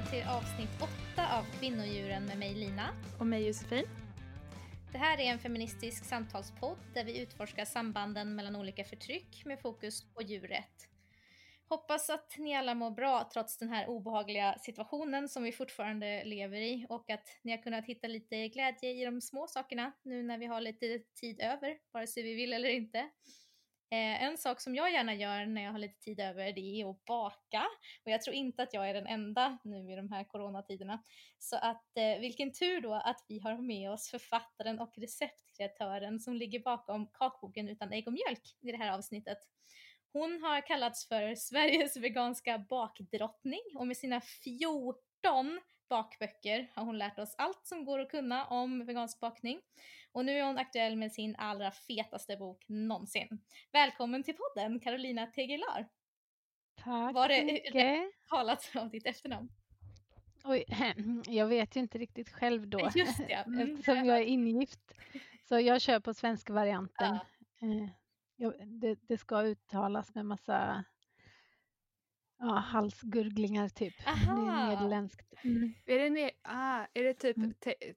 välkommen till avsnitt 8 av Kvinnodjuren med mig Lina. Och mig Josefin. Det här är en feministisk samtalspodd där vi utforskar sambanden mellan olika förtryck med fokus på djurrätt. Hoppas att ni alla mår bra trots den här obehagliga situationen som vi fortfarande lever i och att ni har kunnat hitta lite glädje i de små sakerna nu när vi har lite tid över, vare sig vi vill eller inte. Eh, en sak som jag gärna gör när jag har lite tid över det är att baka och jag tror inte att jag är den enda nu i de här coronatiderna. Så att eh, vilken tur då att vi har med oss författaren och receptkreatören som ligger bakom kakboken utan ägg och mjölk i det här avsnittet. Hon har kallats för Sveriges veganska bakdrottning och med sina 14 bakböcker har hon lärt oss allt som går att kunna om vegansk bakning. Och nu är hon aktuell med sin allra fetaste bok någonsin. Välkommen till podden Carolina Tegelar. Tack Var det mycket. talat av ditt efternamn? Oj, jag vet ju inte riktigt själv då Just det. Mm, eftersom jag är ingift. Så jag kör på svenska varianten. Eh, jag, det, det ska uttalas med massa ja, halsgurglingar typ. Det är Aha. nederländskt. Mm. Är det, ne- ah, är det typ Mm. te-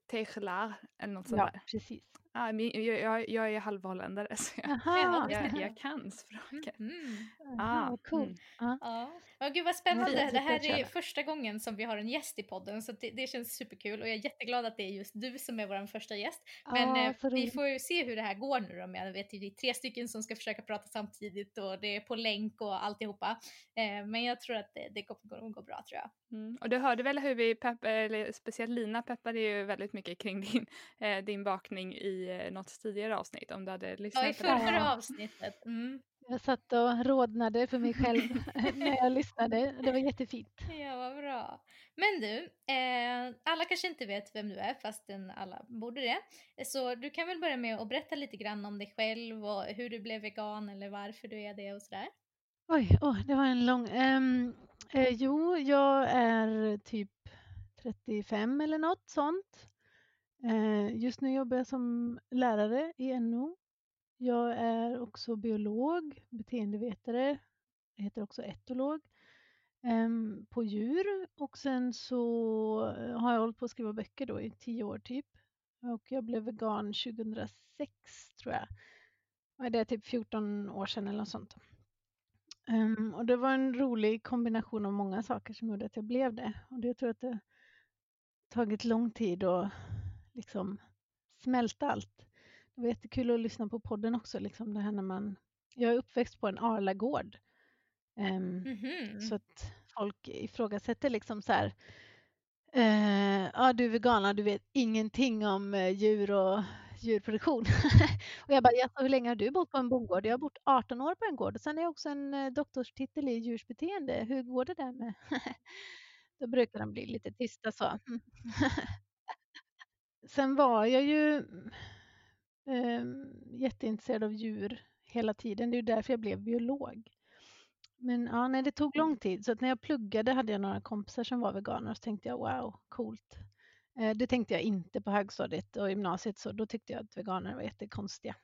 eller något sånt Ja, där? precis. Ah, min, jag, jag, jag är halvholländare så jag, jag, jag kan språket. Mm. Aha, Ah, vad cool. mm. Ja. Ja, gud vad spännande. Det, det här är första gången som vi har en gäst i podden så det, det känns superkul och jag är jätteglad att det är just du som är vår första gäst. Men eh, vi får ju se hur det här går nu då. Men jag vet ju det är tre stycken som ska försöka prata samtidigt och det är på länk och alltihopa. Eh, men jag tror att det, det kommer gå, gå bra tror jag. Mm. Och du hörde väl hur vi pepp, eller speciellt Lina peppade ju väldigt mycket kring din, eh, din bakning i eh, något tidigare avsnitt om du hade lyssnat Ja, i på det. förra, avsnittet. Mm. Jag satt och rodnade för mig själv när jag lyssnade. Det var jättefint. Ja, vad bra. Men du, eh, alla kanske inte vet vem du är fastän alla borde det. Så du kan väl börja med att berätta lite grann om dig själv och hur du blev vegan eller varför du är det och sådär. Oj, åh, det var en lång... ehm, eh, jo, jag är typ 35 eller något sånt. Eh, just nu jobbar jag som lärare i NO. Jag är också biolog, beteendevetare, jag heter också etolog, ehm, på djur. Och sen så eh, har jag hållit på att skriva böcker då i tio år typ. Och jag blev vegan 2006 tror jag. Det är typ 14 år sedan eller något sånt. Ehm, och det var en rolig kombination av många saker som gjorde att jag blev det. Och det jag tror att det tagit lång tid att liksom smälta allt. Det var jättekul att lyssna på podden också. Liksom det här när man, jag är uppväxt på en Arlagård. Ehm, Mhm. Så att folk ifrågasätter liksom så här. Eh, ja, du är vegan, du vet ingenting om eh, djur och djurproduktion. och jag bara, "Jaså, hur länge har du bott på en bondgård? Jag har bott 18 år på en gård och sen är jag också en eh, doktorstitel i djursbeteende. Hur går det där med? Då brukar de bli lite tysta så. Sen var jag ju eh, jätteintresserad av djur hela tiden. Det är ju därför jag blev biolog. Men ja, nej, det tog lång tid. Så att när jag pluggade hade jag några kompisar som var veganer och så tänkte jag wow, coolt. Eh, det tänkte jag inte på högstadiet och gymnasiet så då tyckte jag att veganer var jättekonstiga.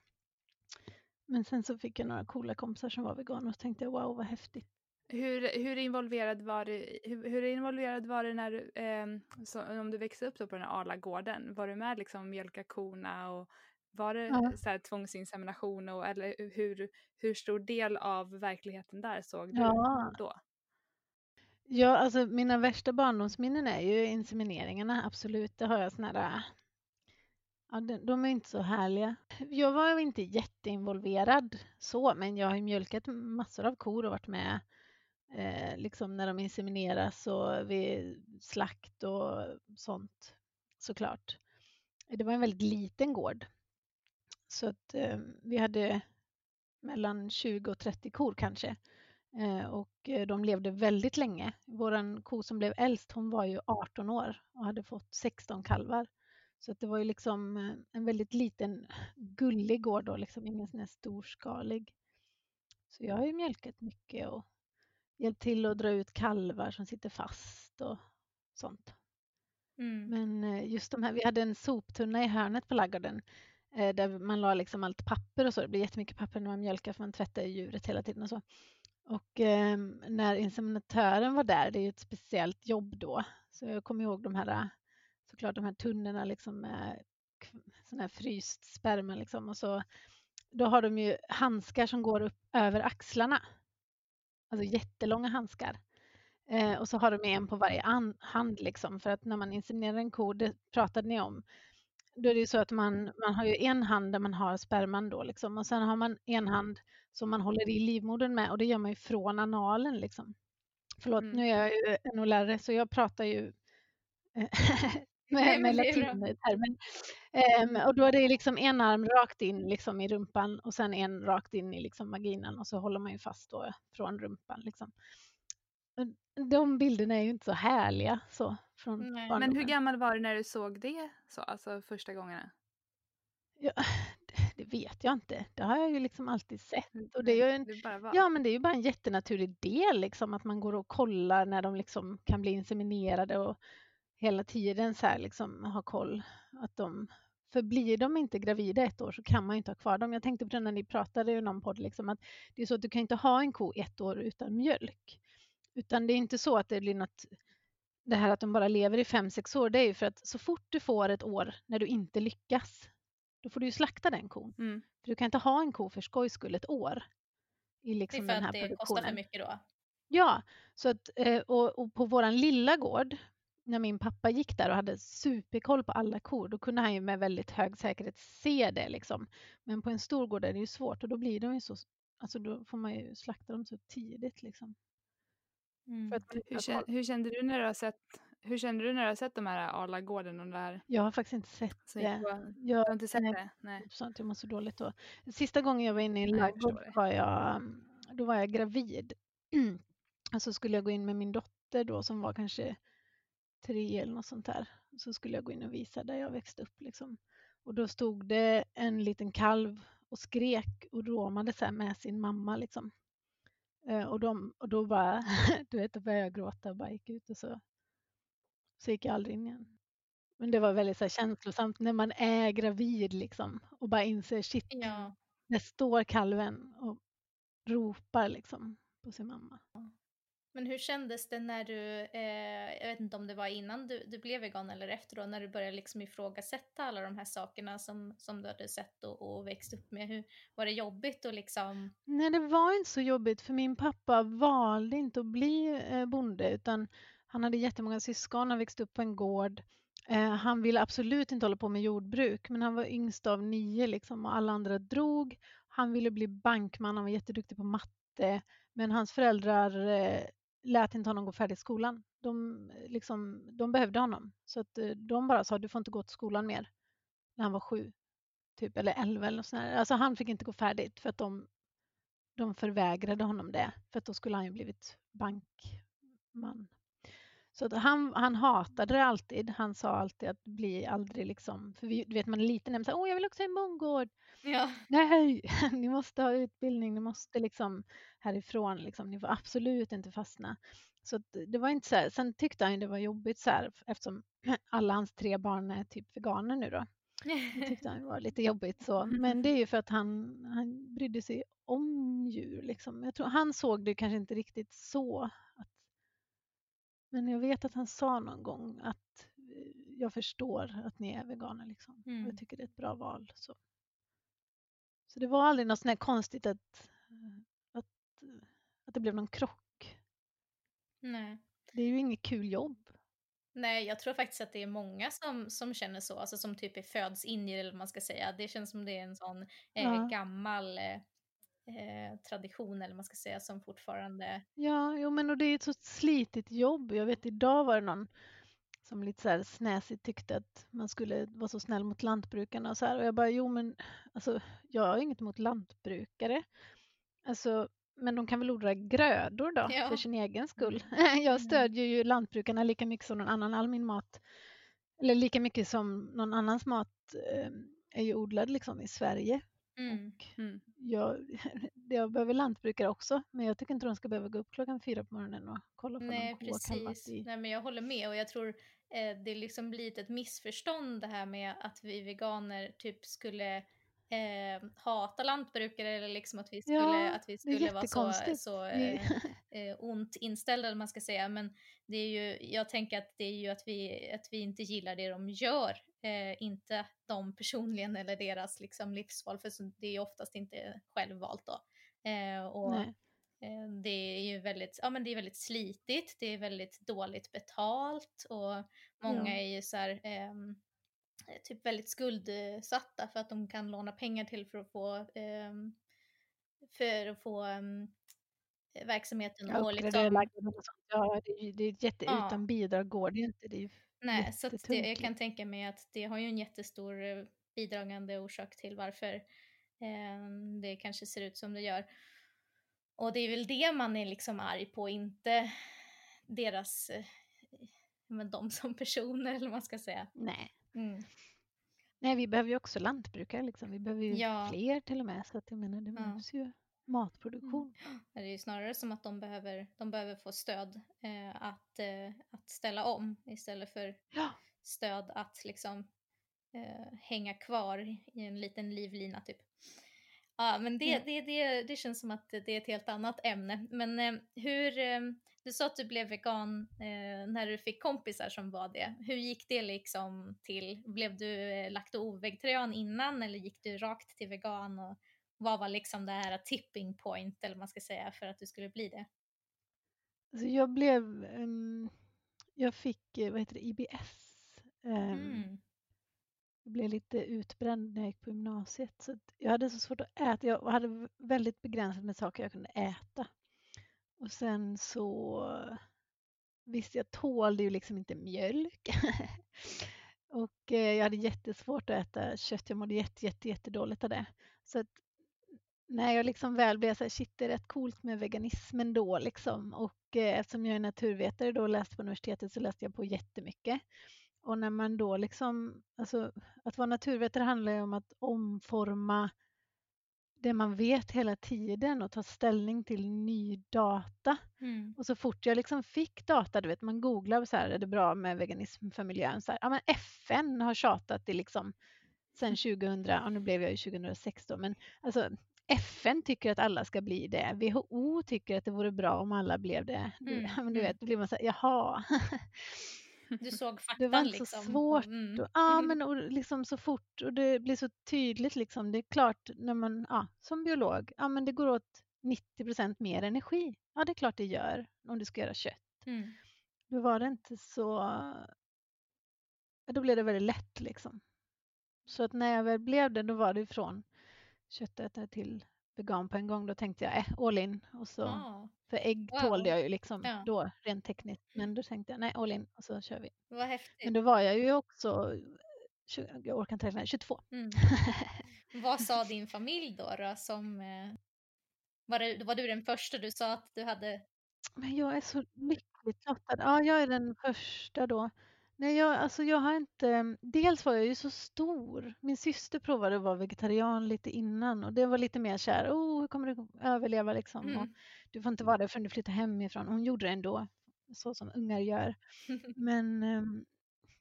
Men sen så fick jag några coola kompisar som var veganer och så tänkte jag wow vad häftigt. Hur, hur, involverad var du, hur, hur involverad var du när du, ehm, så, om du växte upp på den här Arlagården? Var du med liksom mjölka korna och var det Ja. så här tvångsinsemination och eller hur, hur stor del av verkligheten där såg du Ja. då? Ja, alltså mina värsta barndomsminnen är ju insemineringarna, absolut. Det har jag såna där... Ja, de, de är inte så härliga. Jag var ju inte jätteinvolverad så, men jag har ju mjölkat massor av kor och varit med eh, liksom när de insemineras och vid slakt och sånt såklart. Det var en väldigt liten gård. Så att eh, vi hade mellan 20 och 30 kor kanske. Eh, och eh, de levde väldigt länge. Vår ko som blev äldst, hon var ju 18 år och hade fått 16 kalvar. Så att det var ju liksom eh, en väldigt liten gullig gård då, liksom ingen sån här storskalig. Så jag har ju mjölkat mycket och hjälpt till att dra ut kalvar som sitter fast och sånt. Mm. Men eh, just de här, vi hade en soptunna i hörnet på ladugården eh, där man la liksom allt papper och så. Det blir jättemycket papper när man mjölkar för man tvättar ju djuret hela tiden och så. Och eh, när inseminatören var där, det är ju ett speciellt jobb då, Så jag kommer ihåg de här, såklart de här tunnorna liksom med sån här fryst sperma liksom och så då har de ju handskar som går upp över axlarna. Alltså jättelånga handskar. Eh, och så har de en på varje hand liksom för att när man inseminerar en ko, det pratade ni om, då är det ju så att man, man har ju en hand där man har sperman då liksom och sen har man en hand som man håller i livmodern med och det gör man ju från analen liksom. Förlåt, mm. nu är jag ju NO-lärare så jag pratar ju med, med latintermer. Um, och då är det liksom en arm rakt in liksom i rumpan och sen en rakt in i liksom vaginan och så håller man ju fast då från rumpan. Liksom. De bilderna är ju inte så härliga. Så, från Men hur gammal var du när du såg det så, alltså första gångerna? Ja, det vet jag inte. Det har jag ju liksom alltid sett. Och det är ju en, ja, men det är ju bara en jättenaturlig del liksom, att man går och kollar när de liksom kan bli inseminerade och hela tiden så här liksom ha koll. Att de, för blir de inte gravida ett år så kan man inte ha kvar dem. Jag tänkte på det när ni pratade i någon podd, liksom, att det är så att du kan inte ha en ko ett år utan mjölk. Utan det är inte så att det blir något, det här att de bara lever i fem, sex år, det är ju för att så fort du får ett år när du inte lyckas, då får du ju slakta den kon. Mm. För du kan inte ha en ko för skojs skull ett år. I liksom det är för att det kostar för mycket då? Ja, så att, eh, och, och på våran lilla gård, när min pappa gick där och hade superkoll på alla kor, då kunde han ju med väldigt hög säkerhet se det. Liksom. Men på en stor gård är det ju svårt och då blir de ju så, alltså då får man ju slakta dem så tidigt. Liksom. Mm. Hur, hur, kände du när du har sett hur kände du när du har sett de här Arlagården och det här? Jag har faktiskt inte sett det. Jag, du har inte sett nej, det? Nej. Sånt, jag mår så dåligt då. Sista gången jag var inne i en ladugård var jag, då var jag gravid. och så skulle jag gå in med min dotter då som var kanske tre eller något sånt där. Så skulle jag gå in och visa där jag växte upp. Liksom. Och då stod det en liten kalv och skrek och råmade så med sin mamma. Liksom. Eh, och, de, och då bara, du vet, då började jag gråta och bara gick ut och så, så gick jag aldrig in igen. Men det var väldigt så här, känslosamt när man är gravid liksom och bara inser shit, ja. där står kalven och ropar liksom på sin mamma. Men hur kändes det när du, eh, jag vet inte om det var innan du, du blev vegan eller efter då, när du började liksom ifrågasätta alla de här sakerna som, som du hade sett och, och växt upp med. Hur, var det jobbigt och liksom? Nej, det var inte så jobbigt för min pappa valde inte att bli eh, bonde utan han hade jättemånga syskon, han växte upp på en gård. Eh, han ville absolut inte hålla på med jordbruk men han var yngst av nio liksom, och alla andra drog. Han ville bli bankman, han var jätteduktig på matte men hans föräldrar eh, lät inte honom gå färdigt skolan. De, liksom, de behövde honom. Så att eh, de bara sa du får inte gå till skolan mer när han var sju. Typ, eller elva eller sånt Alltså han fick inte gå färdigt för att de, de förvägrade honom det. För att då skulle han ju blivit bankman. Så att han, han hatade det alltid. Han sa alltid att bli aldrig liksom, för vi, du vet man är liten och åh jag vill också ha en bondgård. Ja. Nej, ni måste ha utbildning, ni måste liksom härifrån, liksom, ni får absolut inte fastna. Så det var inte så här. Sen tyckte han det var jobbigt så här, eftersom alla hans tre barn är typ veganer nu då. Det tyckte han var lite jobbigt så. Men det är ju för att han, han brydde sig om djur. Liksom. Jag tror, han såg det kanske inte riktigt så. Men jag vet att han sa någon gång att eh, jag förstår att ni är veganer. Liksom. Mm. Jag tycker det är ett bra val. Så. Så det var aldrig något sånt konstigt att, att, att det blev någon krock. Nej. Det är ju inget kul jobb. Nej, jag tror faktiskt att det är många som, som känner så, alltså som typ är föds in i det, eller vad man ska säga. Det känns som det är en sån eh, ja. gammal eh, eh, tradition, eller man ska säga, som fortfarande... Ja, jo, men och det är ett så slitigt jobb. Jag vet idag var det någon som lite så här snäsigt tyckte att man skulle vara så snäll mot lantbrukarna och så här. Och jag bara, jo men alltså, jag har inget emot lantbrukare. Alltså, men de kan väl odla grödor då ja. för sin egen skull. Mm. Jag mm. stödjer ju lantbrukarna lika mycket som någon annan. All min mat, eller lika mycket som någon annans mat eh, är ju odlad liksom i Sverige. Mm. Mm. Jag, jag behöver lantbrukare också, men jag tycker inte de ska behöva gå upp klockan fyra på morgonen och kolla på Nej, någon precis. I... Nej, men jag håller med och jag tror eh, det liksom blivit ett missförstånd det här med att vi veganer typ skulle eh, hata lantbrukare eller liksom att vi skulle, ja, att vi skulle vara så, så eh, eh, ont inställda, eller man ska säga, men det är ju, jag tänker att det är ju att vi, att vi inte gillar det de gör, eh, inte de personligen eller deras liksom, livsval, för det är ju oftast inte självvalt då. Eh, och Nej. det är ju väldigt, ja men det är väldigt slitigt, det är väldigt dåligt betalt och många Ja. är ju så här, ehm, typ väldigt skuldsatta för att de kan låna pengar till för att få, ehm, för att få ehm, verksamheten Ja, och liksom. Ja, det det är jätte, Ja. utan bidrag går det inte. Det är nej, så det, jag kan tänka mig att det har ju en jättestor eh, bidragande orsak till varför ehm, det kanske ser ut som det gör. Och det är väl det man är liksom arg på, inte deras, eh, men de som personer eller vad man ska säga. Nej. Mm. Nej, vi behöver ju också lantbrukare liksom. Vi behöver ju Ja. fler till och med. Så att jag menar, det Ja. behövs ju matproduktion. Det är ju snarare som att de behöver, de behöver få stöd eh, att, eh, att ställa om istället för Ja. stöd att liksom eh, hänga kvar i en liten livlina typ. Ja, men det, Ja. det, det, det känns som att det är ett helt annat ämne. Men eh, hur, eh, du sa att du blev vegan eh, när du fick kompisar som var det. Hur gick det liksom till? Blev du eh, lakto-vegetarian innan eller gick du rakt till vegan? Och vad var liksom det här tipping point eller man ska säga för att du skulle bli det? Alltså jag blev, ehm, jag fick, eh, vad heter det, IBS. Ehm, Mm. Jag blev lite utbränd när jag gick på gymnasiet. Så jag hade så svårt att äta. Jag hade väldigt begränsat med saker jag kunde äta. Och sen så visst, jag tålde ju liksom inte mjölk. och eh, jag hade jättesvårt att äta kött. Jag mådde jätte, jätte, jättedåligt av det. Så att när jag liksom väl blev så här, shit det är rätt coolt med veganismen då liksom. Och eh, eftersom jag är naturvetare då och läste på universitetet så läste jag på jättemycket. Och när man då liksom, alltså att vara naturvetare handlar ju om att omforma det man vet hela tiden och ta ställning till ny data. Mm. Och så fort jag liksom fick data, du vet man googlar så här, är det bra med veganism för miljön? Så här, ja men FN har tjatat i liksom sen 2000, ja nu blev jag ju 2006 då, men alltså FN tycker att alla ska bli det. WHO tycker att det vore bra om alla blev det. Mm, men du mm. vet, då blir man så här, jaha. Du såg Det faktan var inte så liksom. svårt. Mm. Och, ja, Mm. men och liksom så fort och det blir så tydligt liksom. Det är klart när man, ja, som biolog, ja men det går åt 90% mer energi. Ja, det är klart det gör om du ska göra kött. Mm. Då var det inte så, då blev det väldigt lätt liksom. Så att när jag väl blev det, då var det från köttätare till vegan på en gång. Då tänkte jag, äh, all in. Och så, Ja, för ägg Wow. tålde jag ju liksom Ja. då, rent tekniskt. Men då tänkte jag, nej, all in och så kör vi. vad häftigt. Men då var jag ju också, jag orkar inte räkna, 22. Mm. Vad sa din familj då? då som, eh, var, det, var du den första du sa att du hade? Men jag är så lyckligt lottad. Ja, jag är den första då. Nej, jag, alltså jag har inte... Dels var jag ju så stor. Min syster provade att vara vegetarian lite innan och det var lite mer så här, oh, hur kommer du överleva liksom? Och Mm. du får inte vara där förrän du flyttar hemifrån. Hon gjorde det ändå, så som ungar gör. Men ehm,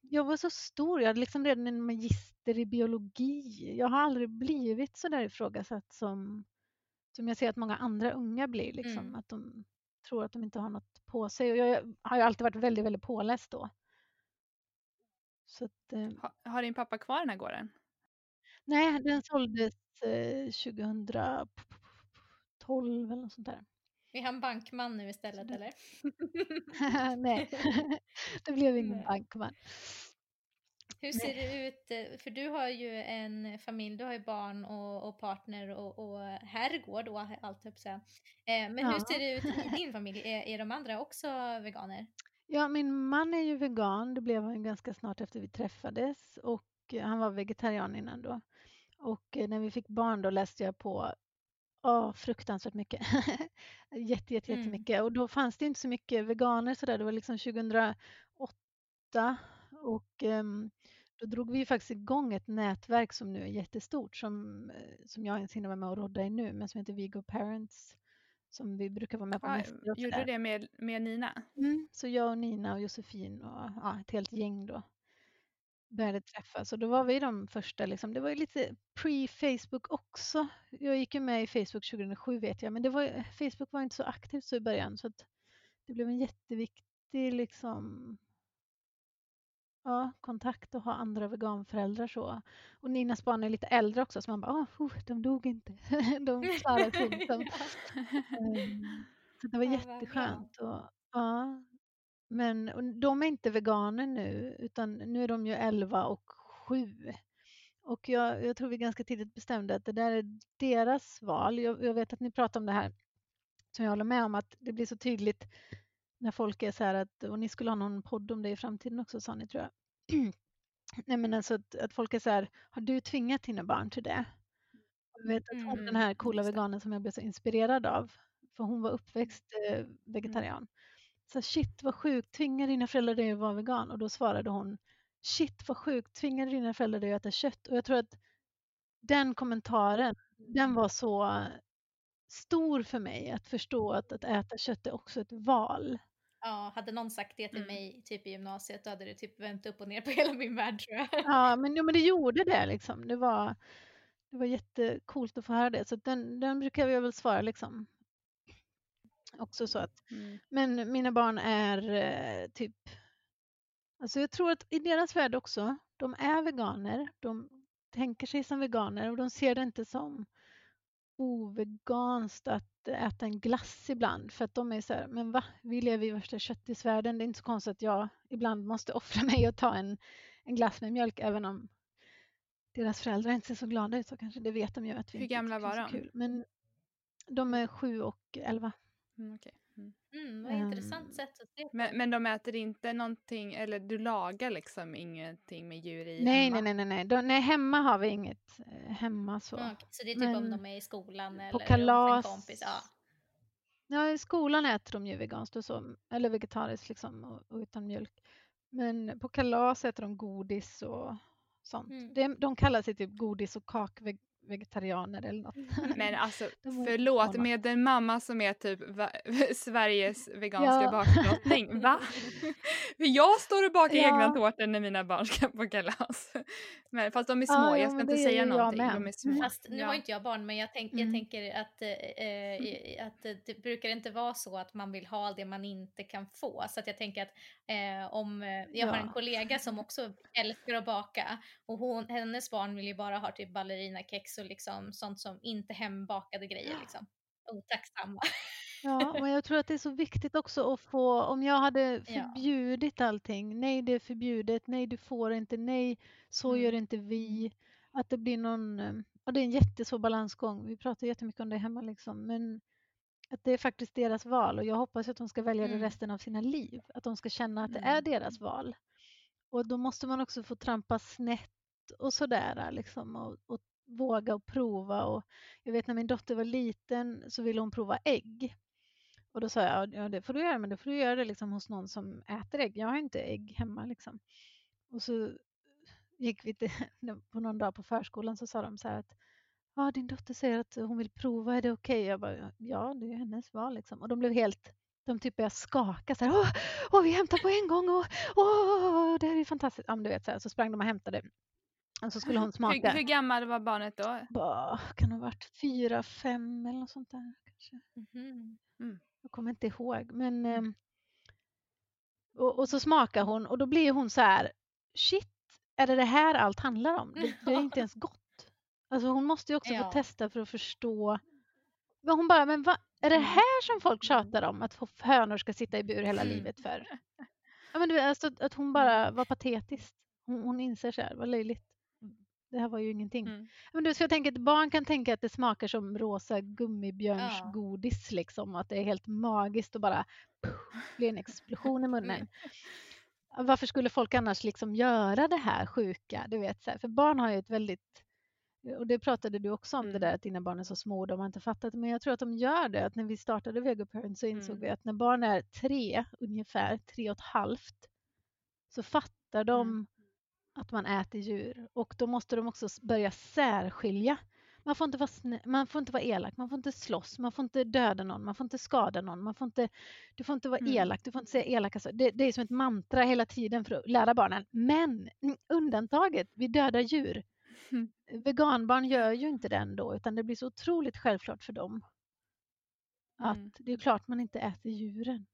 jag var så stor. Jag hade liksom redan en magister i biologi. Jag har aldrig blivit så där ifrågasatt som, som jag ser att många andra unga blir. Liksom, Mm. Att de tror att de inte har något på sig. Och jag har ju alltid varit väldigt, väldigt påläst då. Så att, eh, Ha, har din pappa kvar den här gården? nej, den såldes eh, 2012 eller något sånt där. Är han bankman nu istället eller? nej, det blev ingen Nej. bankman. Hur ser det ut? eh, För du har ju en familj, du har ju barn och, och partner och, och herrgård och allt att säga. Eh, Men hur Ja. ser det ut i din familj? Är, är de andra också veganer? Ja, min man är ju vegan. Det blev han ganska snart efter vi träffades och eh, han var vegetarian innan då. Och eh, när vi fick barn då läste jag på åh, fruktansvärt mycket. Jätte, jätte, Mm. jättemycket. Och då fanns det inte så mycket veganer så där. Det var liksom 2008 och ehm, då drog vi ju faktiskt igång ett nätverk som nu är jättestort som, eh, som jag ens hinner vara med och rodda i nu men som heter Vigo Parents som vi brukar vara med på Ja, gjorde du det med, med Nina? Mm, så jag och Nina och Josefin och ja, ett helt gäng då. började träffas och då var vi de första, liksom, det var ju lite pre-Facebook också. Jag gick ju med i Facebook 2007 vet jag, men det var, Facebook var inte så aktivt så i början så att det blev en jätteviktig liksom, ja, kontakt att ha andra veganföräldrar så. Och Ninas barn är lite äldre också så man bara, oh, de dog inte. de klarade sig. Liksom. så det var jätteskönt. Och, ja, men de är inte veganer nu utan nu är de ju 11 och 7. Och jag, jag tror vi ganska tidigt bestämde att det där är deras val. Jag, jag, vet att ni pratar om det här som jag håller med om att det blir så tydligt när folk är så här att, och ni skulle ha någon podd om det i framtiden också sa ni tror jag. Nej men alltså att, att folk är så här, har du tvingat dina barn till det? Jag vet att hon, mm, den här coola veganen som jag blev så inspirerad av, för hon var uppväxt eh, vegetarian. Mm. Så shit vad sjukt, tvingar dina föräldrar dig att vara vegan? Och då svarade hon, shit vad sjukt, tvingar dina föräldrar dig att äta kött? Och jag tror att den kommentaren, den var så stor för mig att förstå att, att äta kött är också ett val. Ja, hade någon sagt det till mm. mig typ i gymnasiet då hade det typ vänt upp och ner på hela min värld tror jag. Ja, men, jo, men det gjorde det liksom. Det var, det var jättekult att få höra det. Så den, den brukar jag väl svara liksom. Också så att, mm. men mina barn är eh, typ, alltså jag tror att i deras värld också, de är veganer, de tänker sig som veganer och de ser det inte som oveganskt att äta en glass ibland för att de är så här, men va, vi lever i värsta köttisvärlden, det är inte så konstigt att jag ibland måste offra mig och ta en, en glass med mjölk även om deras föräldrar inte ser så glada ut så kanske det vet de ju att vi Hur gamla var de? Kul. Men de är sju och elva. Mm, okay. Mm. Mm, vad intressant um, sätt att se på. Men, men de äter inte någonting, eller du lagar liksom ingenting med djur i nej, hemma? Nej, nej, nej. De, nej, hemma har vi inget eh, hemma så. Mm, så det är typ men, om de är i skolan eller på kalas, en kompis? Ja. ja, i skolan äter de ju veganskt och så, eller vegetariskt liksom och, och utan mjölk. Men på kalas äter de godis och sånt. Mm. De, de kallar sig typ godis och kakveg vegetarianer eller något. Men alltså förlåt, med en mamma som är typ Sveriges veganska ja. bakdrottning, va? För jag står och bakar ja. egna tårtor när mina barn ska på kalas. Men, fast de är små, ja, jag ska inte säga någonting. De är små. Fast nu har inte jag barn, men jag, tänk, mm. jag tänker att, eh, att det brukar inte vara så att man vill ha det man inte kan få. Så att jag tänker att eh, om eh, jag har en kollega som också älskar att baka och hon, hennes barn vill ju bara ha typ ballerinakex och liksom sånt som inte hembakade grejer liksom. Otacksamma. Ja, men jag tror att det är så viktigt också att få, om jag hade förbjudit ja. allting, nej det är förbjudet, nej du får inte, nej så mm. gör inte vi. Att det blir någon, eh, och det är en jättesvår balansgång, vi pratar jättemycket om det hemma liksom, men att det är faktiskt deras val och jag hoppas att de ska välja mm. det resten av sina liv, att de ska känna att det är mm. deras val. Och då måste man också få trampa snett och sådär liksom och, och våga och prova. Och jag vet när min dotter var liten så ville hon prova ägg. Och då sa jag, ja det får du göra, men då får du göra det liksom hos någon som äter ägg. Jag har inte ägg hemma liksom. Och så gick vi till, på någon dag på förskolan så sa de så här att ja, din dotter säger att hon vill prova, är det okej? Okay? Jag bara, ja det är hennes val liksom. Och de blev helt, de typ började skaka så här, åh, åh vi hämtar på en gång och åh, det här är fantastiskt. Ja, men du vet så, här, så sprang de och hämtade och så skulle hon smaka. Hur, hur gammal var barnet då? Bah, kan ha varit fyra, fem eller något sånt där. Kanske. Mm. Mm. Jag kommer inte ihåg. Men, mm. Ehm, och, och, så smakar hon och då blir hon så här, shit, är det det här allt handlar om? Det, det är inte ens gott. Alltså hon måste ju också ja. få testa för att förstå. Men hon bara, men vad, är det mm. här som folk tjatar om? Att hönor ska sitta i bur hela mm. livet för? Ja, men du, alltså, att hon bara var patetisk. Hon, hon inser så här, vad löjligt det här var ju ingenting. Mm. Men du, så jag tänker att barn kan tänka att det smakar som rosa gummibjörnsgodis ja. liksom. Att det är helt magiskt och bara puff, blir en explosion i munnen. Mm. Varför skulle folk annars liksom göra det här sjuka? Du vet, så här, för barn har ju ett väldigt och det pratade du också om mm. det där att dina barn är så små och de har inte fattat men jag tror att de gör det. Att när vi startade Vegoparent så insåg mm. vi att när barn är tre, ungefär tre och ett halvt så fattar de mm att man äter djur och då måste de också börja särskilja. Man får, inte vara snä- man får inte vara elak, man får inte slåss, man får inte döda någon, man får inte skada någon, man får inte, du får inte vara Mm. elak, du får inte säga elaka saker. Det, det är som ett mantra hela tiden för att lära barnen. Men mm, undantaget, vi dödar djur. Mm. Veganbarn gör ju inte det ändå, utan det blir så otroligt självklart för dem. Att Mm. det är klart man inte äter djuren.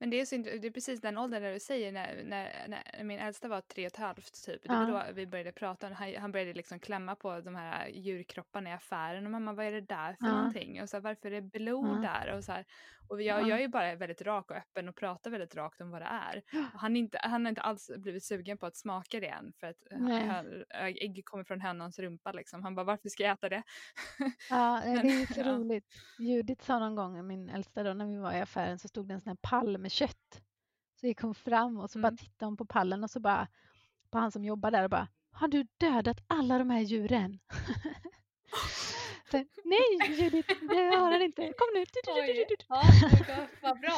Men det är, så, det är precis den åldern där du säger när, när, när min äldsta var tre och ett halvt typ. Det var Ja. då vi började prata. Han, han började liksom klämma på de här djurkropparna i affären. Och mamma vad är det där för Ja. någonting? Och så här, varför är det blod Ja. där? Och, så här, och jag, Ja. jag är bara väldigt rak och öppen och pratar väldigt rakt om vad det är. Och Han, inte, han har inte alls blivit sugen på att smaka det än. För att Nej. hö- ägg kommer från hönans rumpa liksom. Han bara varför ska jag äta det? Ja, eh, det är så Ja. roligt. Judith sa någon gång, min äldsta då, när vi var i affären så stod det en sån här pall med kött. Så gick hon fram och så bara Mm. tittade hon på pallen och så bara på han som jobbar där och bara Har du dödat alla de här djuren? så, Nej Judith, det har han inte. Kom nu. Oj, ja, vad- bra.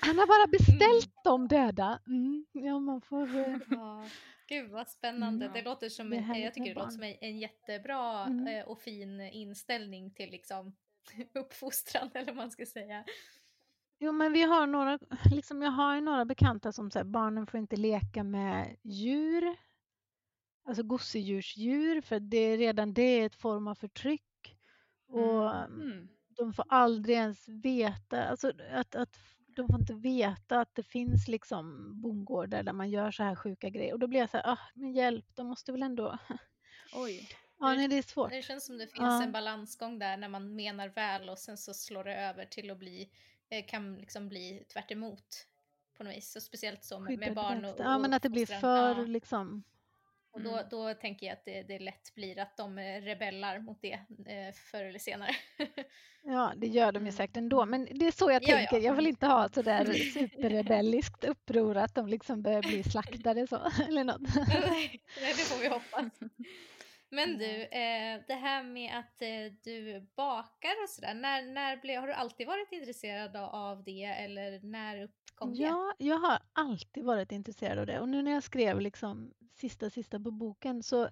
Han har bara beställt dem döda. Mm, ja, man får... eh, Ja, gud vad spännande. Mm. Det låter som Det en, jag tycker det låter som en, en jättebra Mm. eh, och fin inställning till liksom uppfostran eller vad man ska säga. Jo, men vi har några, liksom jag har ju några bekanta som säger barnen får inte leka med djur. Alltså gosedjursdjur, för det är redan det är ett form av förtryck. Och Mm. de får aldrig ens veta, alltså att, att de får inte veta att det finns liksom bondgårdar där man gör så här sjuka grejer. Och då blir jag så här, ah, men hjälp, de måste väl ändå... Oj. ja, nej, det är svårt. Det känns som det finns Ja. en balansgång där när man menar väl och sen så slår det över till att bli, eh, kan liksom bli tvärt emot på något vis. Och speciellt så med, med barn och, bästa. Ja, men att det blir för Ja. liksom... Och då, Mm. då tänker jag att det, det lätt blir att de eh, rebellar mot det eh, förr eller senare. Ja, det gör de ju Mm. säkert ändå. Men det är så jag Ja, ja. tänker. Jag vill inte ha ett sådär superrebelliskt uppror att de liksom börjar bli slaktade så, eller något. Nej, det får vi hoppas. Men du, eh, det här med att eh, du bakar och sådär, när, när blev, har du alltid varit intresserad av det eller när uppkom det? Ja, jag har alltid varit intresserad av det. Och nu när jag skrev liksom sista, sista på boken så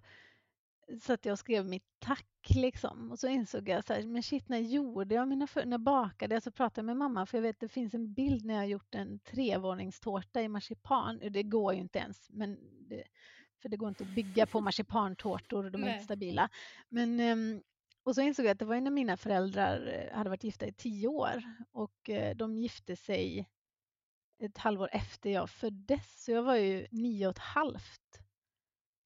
satt jag och skrev mitt tack liksom. Och så insåg jag så här, men shit, när gjorde jag mina för- när bakade jag så pratade jag med mamma för jag vet det finns en bild när jag har gjort en trevåningstårta i marsipan. Det går ju inte ens, men det, för det går inte att bygga på marsipantårtor, de är Nej. inte stabila. Men, ehm, och så insåg jag att det var när mina föräldrar eh, hade varit gifta i tio år och eh, de gifte sig ett halvår efter jag föddes. Så jag var ju nio och ett halvt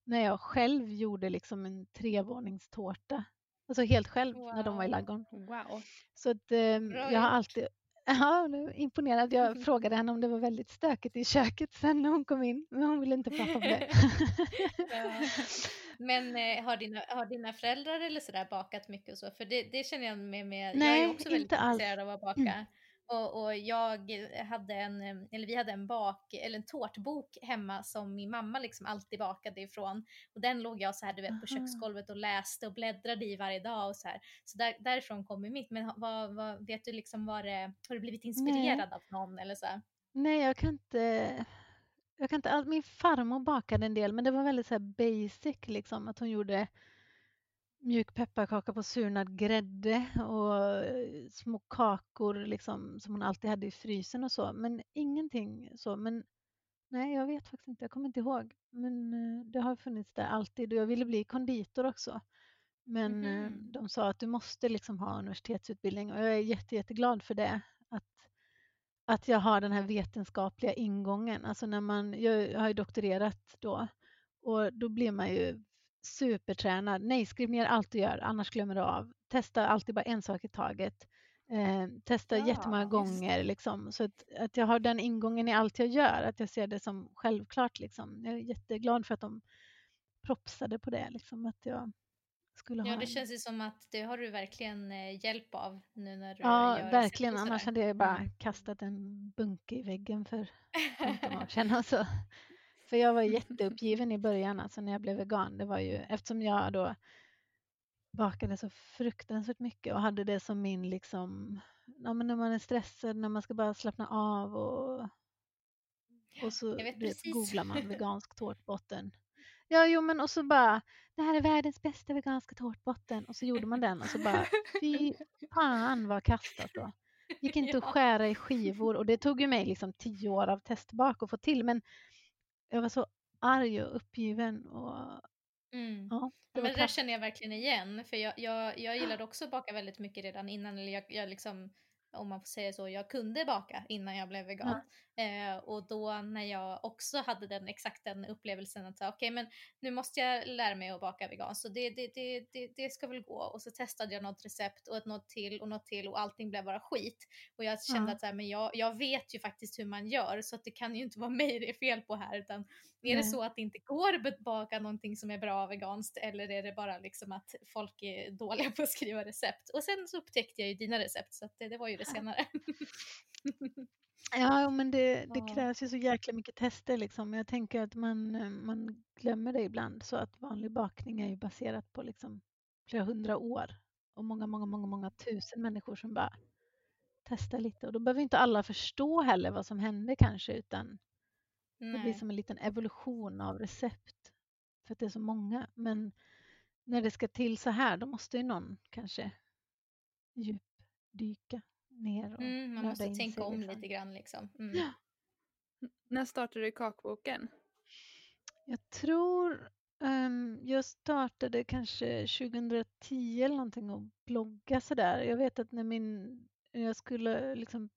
när jag själv gjorde liksom en trevåningstårta. Alltså helt själv när de var i Wow. ladugården. Wow. Så att, eh, jag har alltid Ja, nu jag imponerad. Jag frågade henne om det var väldigt stökigt i köket sen när hon kom in, men hon ville inte prata om det. Men eh, har, dina, har dina föräldrar eller sådär bakat mycket och så? För det, det känner jag med, med jag är Nej, också väldigt alls. intresserad av att baka. Och, och jag hade en, eh, eller vi hade en bak, eller en tårtbok hemma som min mamma liksom alltid bakade ifrån. Och den låg jag så här, du vet, på köksgolvet och läste och bläddrade i varje dag och så här. Så där, därifrån kommer mitt. Men vad, vad, vet du liksom vad det, har du blivit inspirerad av någon eller så? här? Nej, jag kan inte... Jag kan inte all... Min farmor bakade en del, men det var väldigt så basic, liksom. Att hon gjorde mjuk pepparkaka på surnad grädde och eh, små kakor liksom, som hon alltid hade i frysen och så. Men ingenting så. Men nej, jag vet faktiskt inte. Jag kommer inte ihåg. Men eh, det har funnits där alltid och jag ville bli konditor också. Men Mhm. de sa att du måste liksom ha universitetsutbildning och jag är jätte, jätteglad för det. Att, att jag har den här vetenskapliga ingången. Alltså när man, jag har ju doktorerat då och då blir man ju supertränad. Nej, skriv ner allt du gör, annars glömmer du av. Testa alltid bara en sak i taget. Eh, testa Ja, jättemånga just gånger. Liksom. Så att, att jag har den ingången i allt jag gör, att jag ser det som självklart. Liksom. Jag är jätteglad för att de propsade på det. Liksom, att jag skulle Ja, ha det en- känns ju som att det har du verkligen eh, hjälp av nu när du Ja, gör verkligen. Annars hade jag bara Mm. kastat en bunke i väggen för 15 år sedan. Alltså. För jag var jätteuppgiven i början, alltså när jag blev vegan. Det var ju, eftersom jag då bakade så fruktansvärt mycket och hade det som min, liksom, ja, men när man är stressad, när man ska bara slappna av och, och så vet googlar man vegansk tårtbotten. Ja, jo men och så bara, det här är världens bästa veganska tårtbotten och så gjorde man den och så bara, fy fan vad kastat då. Gick inte ja. att skära i skivor och det tog ju mig liksom tio år av testbak att få till men jag var så arg och uppgiven och Mm. Ja, det, men det där känner jag verkligen igen, för jag, jag, jag gillade också att baka väldigt mycket redan innan, eller jag, jag liksom om man får säga så, jag kunde baka innan jag blev vegan. Eh, och då när jag också hade den exakt den upplevelsen att okej okay, men nu måste jag lära mig att baka vegan så det, det, det, det, det ska väl gå. Och så testade jag något recept och ett något till och något till och allting blev bara skit. Och jag kände ja. att så här, men jag, jag vet ju faktiskt hur man gör så att det kan ju inte vara mig det är fel på här utan är Nej. det så att det inte går att baka någonting som är bra veganskt eller är det bara liksom att folk är dåliga på att skriva recept? Och sen så upptäckte jag ju dina recept så det, det var ju det senare. Ja, men det, det krävs ju så jäkla mycket tester liksom. Jag tänker att man, eh, man glömmer det ibland så att vanlig bakning är ju baserat på liksom flera hundra år och många, många, många, många tusen människor som bara testar lite och då behöver inte alla förstå heller vad som hände kanske utan Nej. det blir som en liten evolution av recept för att det är så många. Men när det ska till så här då måste ju någon kanske djupdyka ner och mm, Man måste tänka om liksom. lite grann liksom. Mm. Ja. När startade du kakboken? Jag tror um, jag startade kanske 2010 eller någonting och blogga sådär. Jag vet att när min, jag skulle liksom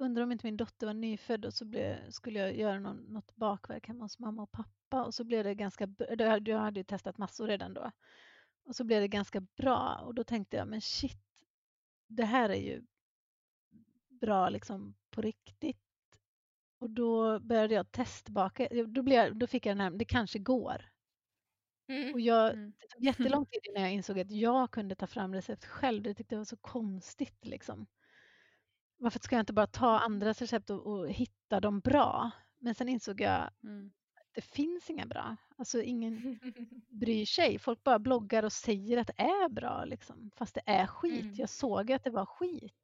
undrar om inte min dotter var nyfödd och så blev, skulle jag göra någon, något bakverk hemma hos mamma och pappa och så blev det ganska, jag hade ju testat massor redan då. Och så blev det ganska bra och då tänkte jag men shit, det här är ju bra liksom på riktigt. Och då började jag testbaka. Då, blev jag, då fick jag den här, det kanske går. Mm. Och jag, mm. det tog jättelång tid innan jag insåg att jag kunde ta fram recept själv. Det tyckte jag var så konstigt. Liksom. Varför ska jag inte bara ta andras recept och, och hitta dem bra? Men sen insåg jag mm. att det finns inga bra. Alltså ingen bryr sig. Folk bara bloggar och säger att det är bra, liksom. fast det är skit. Mm. Jag såg att det var skit.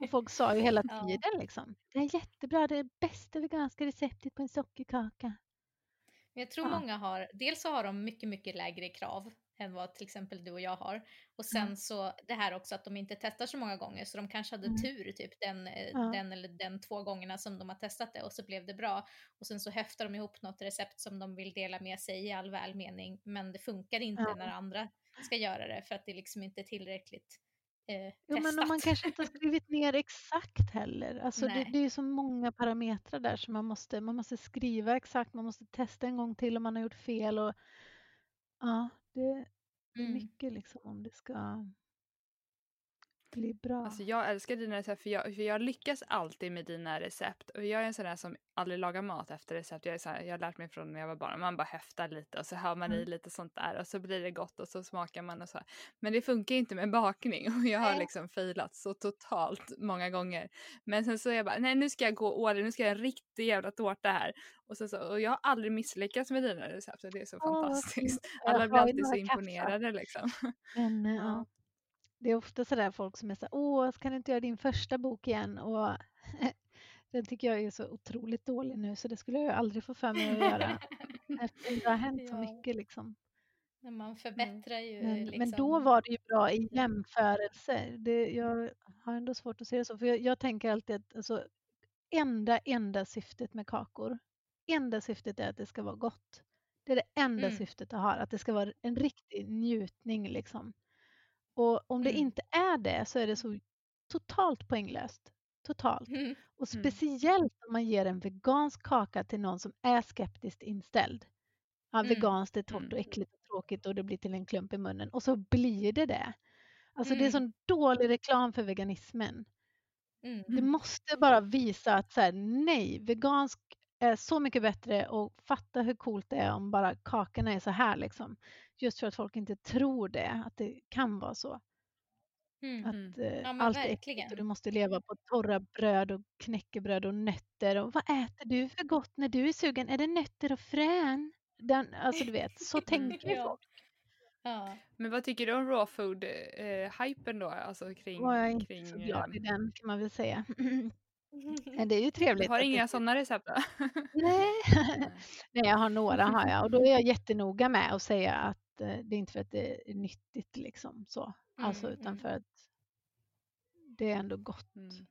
Och folk sa ju hela tiden liksom, det är jättebra, det är det bästa veganska receptet på en sockerkaka. Jag tror ja. många har, dels så har de mycket, mycket lägre krav än vad till exempel du och jag har. Och sen mm. så det här också att de inte testar så många gånger så de kanske hade mm. tur typ den, eh, ja. den eller den två gångerna som de har testat det och så blev det bra. Och sen så häftar de ihop något recept som de vill dela med sig i all välmening men det funkar inte ja. när andra ska göra det för att det liksom inte är tillräckligt eh, jo, men man kanske inte har skrivit ner exakt heller. Alltså det, det, är så många parametrar där som man måste, man måste skriva exakt, man måste testa en gång till om man har gjort fel. Och, ja, det, är mm. mycket liksom om det ska bli bra. Alltså jag älskar dina recept för jag, för jag lyckas alltid med dina recept. Och jag är en sån där som aldrig lagar mat efter recept. Jag, är så här, jag har lärt mig från när jag var barn. Man bara häftar lite och så hör man mm. i lite sånt där och så blir det gott och så smakar man och så. Men det funkar inte med bakning och jag har liksom failat så totalt många gånger. Men sen så är jag bara, nej nu ska jag gå all nu ska jag göra en riktig jävla tårta här. Och, så, så, och jag har aldrig misslyckats med dina recept och det är så oh, fantastiskt. Alla blir alltid så imponerade liksom. Men, ja det är ofta sådär folk som är så åh, kan du inte göra din första bok igen? Och den tycker jag är så otroligt dålig nu så det skulle jag aldrig få för mig att göra. det har hänt så mycket liksom. Men man förbättrar ju. Men, liksom. men då var det ju bra i jämförelse. Det, jag har ändå svårt att se det så, för jag, jag tänker alltid att alltså, enda, enda syftet med kakor, enda syftet är att det ska vara gott. Det är det enda mm. syftet jag har, att det ska vara en riktig njutning liksom. Och om det mm. inte är det så är det så totalt poänglöst. Totalt. Mm. Och mm. speciellt om man ger en vegansk kaka till någon som är skeptiskt inställd. Ja, mm. veganskt är torrt och äckligt och tråkigt och det blir till en klump i munnen. Och så blir det det. Alltså det är sån dålig reklam för veganismen. Mm. Det måste bara visa att så här, nej, vegansk är så mycket bättre och fatta hur coolt det är om bara kakorna är så här liksom. Just för att folk inte tror det, att det kan vara så. Mm, att mm. eh, ja, allt är äckligt och du måste leva på torra bröd och knäckebröd och nötter. Och vad äter du för gott när du är sugen? Är det nötter och frön? Den, alltså du vet, så tänker ja. folk. Ja. Men vad tycker du om raw food-hypen eh, då? Alltså kring, Var jag inte kring, så glad i den kan man väl säga. det är ju trevligt. Du har inga sådana recept då? Nej. Nej, jag har några har jag och då är jag jättenoga med att säga att eh, det är inte för att det är nyttigt liksom så. Alltså mm, utan mm. för att det är ändå gott. Mm.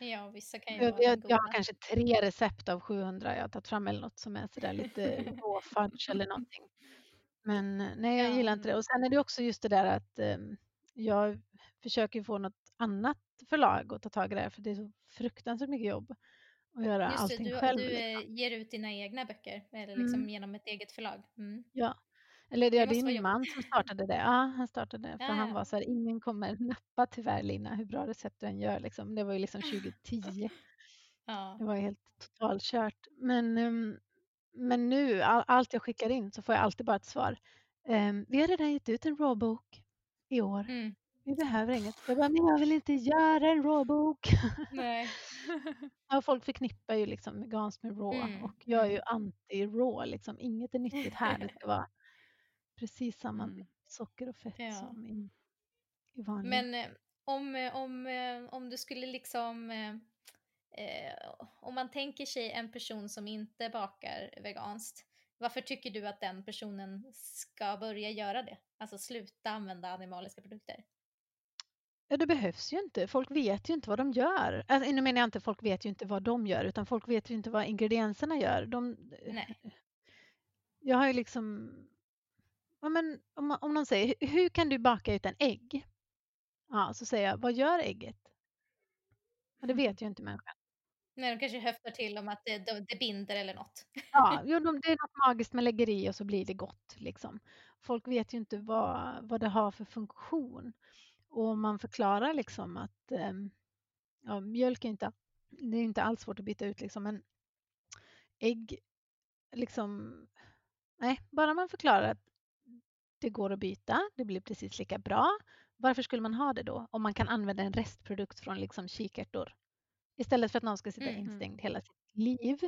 Ja, vissa kan ju jag, vara jag, jag har kanske tre recept av 700 jag har tagit fram eller något som är sådär lite råfudge eller någonting. Men eh, nej, jag gillar inte det. Och sen är det också just det där att um, jag försöker få något annat förlag att ta tag i det här för det är så fruktansvärt mycket jobb att göra just allting det, du, själv. Du liksom. ger ut dina egna böcker eller liksom mm. genom ett eget förlag. Mm. Ja, eller det, det är min man som startade det. Ja, han startade det. För ja. han var så här, ingen kommer nappa tyvärr Lina, hur bra recept du än gör. Liksom. Det var ju liksom 2010. Ja. Det var helt totalkört. Men, um, men nu, all, allt jag skickar in så får jag alltid bara ett svar. Um, vi har redan gett ut en råbok i år. Mm. Vi behöver inget. Jag bara, men jag vill inte göra en råbok. Nej. ja, folk förknippar ju liksom veganskt med rå mm. och jag är ju mm. anti-rå. Liksom. Inget är nyttigt här. Det ska vara precis samma mm. socker och fett ja. som i, i vanliga. Men eh, om, eh, om, eh, om du skulle liksom eh, om man tänker sig en person som inte bakar veganskt, varför tycker du att den personen ska börja göra det? Alltså sluta använda animaliska produkter? Ja, det behövs ju inte. Folk vet ju inte vad de gör. Alltså, nu menar jag inte folk vet ju inte vad de gör, utan folk vet ju inte vad ingredienserna gör. De, Nej. Jag har ju liksom ja, men om, om någon säger hur kan du baka utan ägg? Ja, så säger jag vad gör ägget? Ja, det vet ju inte människan. Nej, de kanske höftar till om att det, det binder eller något. Ja, jo, det är något magiskt man lägger i och så blir det gott. Liksom. Folk vet ju inte vad, vad det har för funktion. Och om man förklarar liksom att ehm, ja, mjölk är inte, det är inte alls svårt att byta ut liksom, men ägg, liksom, nej, bara man förklarar att det går att byta, det blir precis lika bra. Varför skulle man ha det då om man kan använda en restprodukt från liksom kikärtor? Istället för att någon ska sitta mm. instängd hela sitt liv.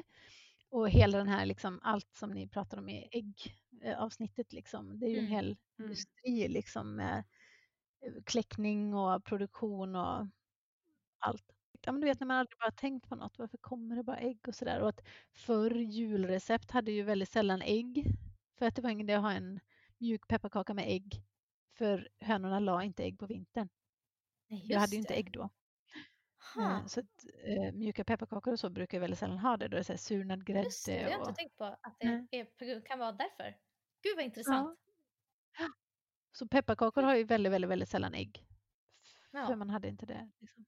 Och hela den här, liksom, allt som ni pratar om i äggavsnittet, liksom, det är ju en mm. hel mm. industri liksom, med eh, kläckning och produktion och allt. Ja, men du vet när man aldrig bara tänkt på något, varför kommer det bara ägg och sådär? Och att förr julrecept hade ju väldigt sällan ägg. För att det var ingen idé att ha en mjuk pepparkaka med ägg. För hönorna la inte ägg på vintern. Nej, jag hade ju inte ägg då. Ha. Så att, äh, mjuka pepparkakor och så brukar jag väldigt sällan ha det. Då är det så här surnad grädde. Just det, jag har inte tänkt på att det är, kan vara därför. Gud vad intressant. Ja. Så pepparkakor har ju väldigt, väldigt, väldigt sällan ägg. Ja. För man hade inte det. Liksom.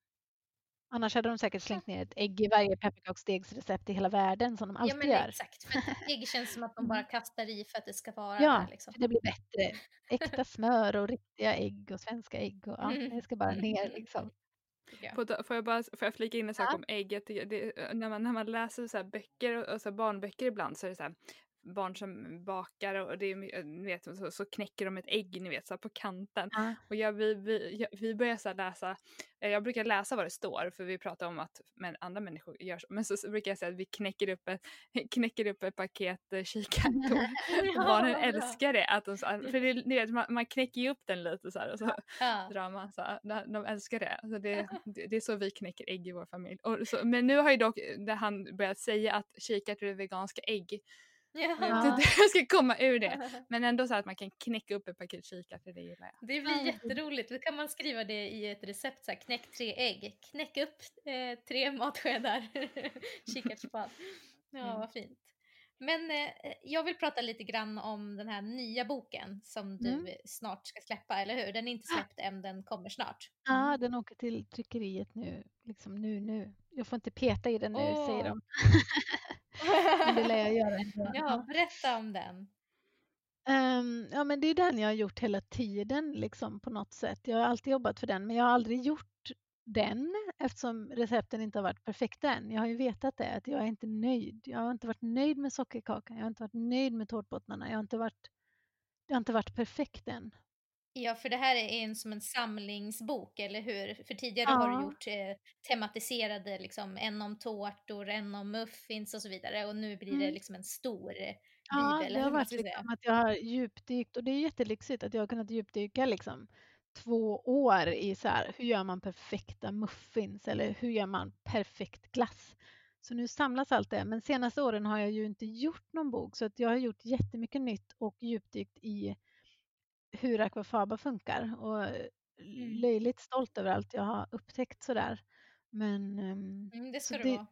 Annars hade de säkert slängt ner ett ägg i varje pepparkaksdegsrecept i hela världen som de alltid ja, men gör. Exakt, för ägg känns som att de bara mm. kastar i för att det ska vara ja, där. Liksom. det blir bättre. Äkta smör och riktiga ägg och svenska ägg. Och, ja, det ska bara ner liksom. Får jag bara får jag flika in en sak ja. om ägget? Det, när, man, när man läser så böcker och, och så barnböcker ibland så är det så här barn som bakar och det är, ni vet, så, så knäcker de ett ägg ni vet, så på kanten. Mm. Och jag, vi, vi, jag, vi börjar så läsa, eh, jag brukar läsa vad det står för vi pratar om att men, andra människor gör så. Men så, så brukar jag säga att vi knäcker upp, ett, knäcker upp ett paket eh, kikärtor. ja, Barnen älskar det. Att de, för det, ni vet, man, man knäcker ju upp den lite så här och så ja. drar man. Så här, de älskar det. Så det, det är så vi knäcker ägg i vår familj. Och så, men nu har ju dock han börjat säga att kikärtor är veganska ägg. Ja. Jag ska komma ur det. Men ändå så att man kan knäcka upp ett paket kikärtor, det gillar jag. Det blir jätteroligt. Då kan man skriva det i ett recept, så här, knäck tre ägg, knäck upp eh, tre matskedar kikärtsspad. Ja, mm. vad fint. Men eh, jag vill prata lite grann om den här nya boken som du mm. snart ska släppa, eller hur? Den är inte släppt än, den kommer snart. Ja, mm. den åker till tryckeriet nu, liksom nu, nu. Jag får inte peta i den nu, oh. säger de. men det lär jag göra ändå. Ja, berätta om den. Um, ja, men det är den jag har gjort hela tiden liksom på något sätt. Jag har alltid jobbat för den, men jag har aldrig gjort den eftersom recepten inte har varit perfekta än. Jag har ju vetat det, att jag är inte nöjd. Jag har inte varit nöjd med sockerkakan, jag har inte varit nöjd med tårtbottnarna. Jag har inte varit, det har inte varit perfekt än. Ja, för det här är en som en samlingsbok, eller hur? För tidigare ja. har du gjort eh, tematiserade, liksom, en om tårtor, en om muffins och så vidare. Och nu blir mm. det liksom en stor eh, ja, bibel. Ja, det har varit liksom att jag har djupdykt och det är jättelyxigt att jag har kunnat djupdyka liksom två år i så här, hur gör man perfekta muffins eller hur gör man perfekt glass? Så nu samlas allt det. Men senaste åren har jag ju inte gjort någon bok så att jag har gjort jättemycket nytt och djupdykt i hur akvafaba funkar och mm. löjligt stolt över allt jag har upptäckt sådär. Men, ehm, mm, det ska så det, vara.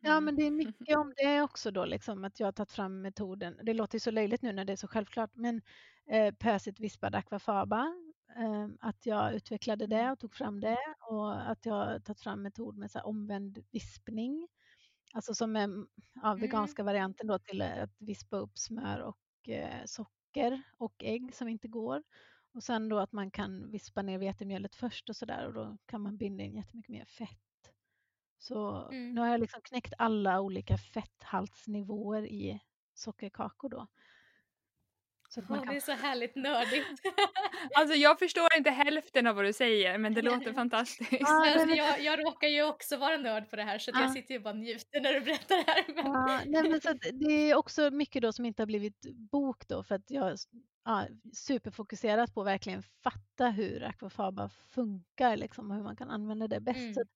Ja, mm. men det är mycket om det också då, liksom, att jag har tagit fram metoden. Det låter ju så löjligt nu när det är så självklart, men eh, pösigt vispad akvafaba, eh, att jag utvecklade det mm. och tog fram det och att jag har tagit fram metod med så omvänd vispning. Alltså som är ja, veganska varianten då till att vispa upp smör och eh, socker och ägg som inte går. Och sen då att man kan vispa ner vetemjölet först och sådär och då kan man binda in jättemycket mer fett. Så mm. nu har jag liksom knäckt alla olika fetthaltsnivåer i sockerkakor då. Så man kan... Det är så härligt nördigt. alltså jag förstår inte hälften av vad du säger men det låter fantastiskt. Alltså, jag, jag råkar ju också vara nörd på det här så ja. jag sitter ju bara och njuter när du berättar det här. Men... Ja, nej, men så det är också mycket då som inte har blivit bok då för att jag ja, superfokuserat på att verkligen fatta hur akvafaba funkar liksom, och hur man kan använda det bäst. Mm.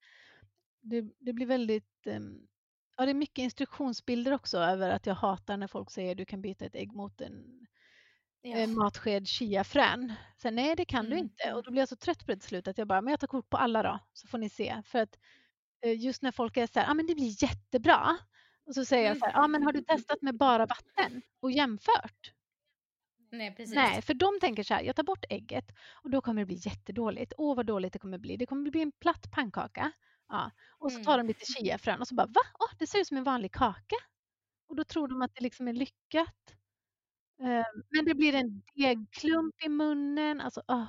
Det, det, blir väldigt um, Ja, det är mycket instruktionsbilder också över att jag hatar när folk säger du kan byta ett ägg mot en ja. matsked chiafrön. Sen nej, det kan mm. du inte. Och då blir jag så trött på det till slut att jag bara, men jag tar kort på alla då, så får ni se. För att eh, just när folk är så här, ja ah, men det blir jättebra. Och så säger jag så här, ja ah, men har du testat med bara vatten och jämfört? Nej, precis. Nej, för de tänker så här, jag tar bort ägget och då kommer det bli jättedåligt. Åh vad dåligt det kommer bli. Det kommer bli en platt pannkaka. Ja. Och så mm. tar de lite chiafrön och så bara, va? Oh, det ser ut som en vanlig kaka. Och då tror de att det liksom är lyckat. Ehm, men det blir en degklump i munnen. Alltså, oh,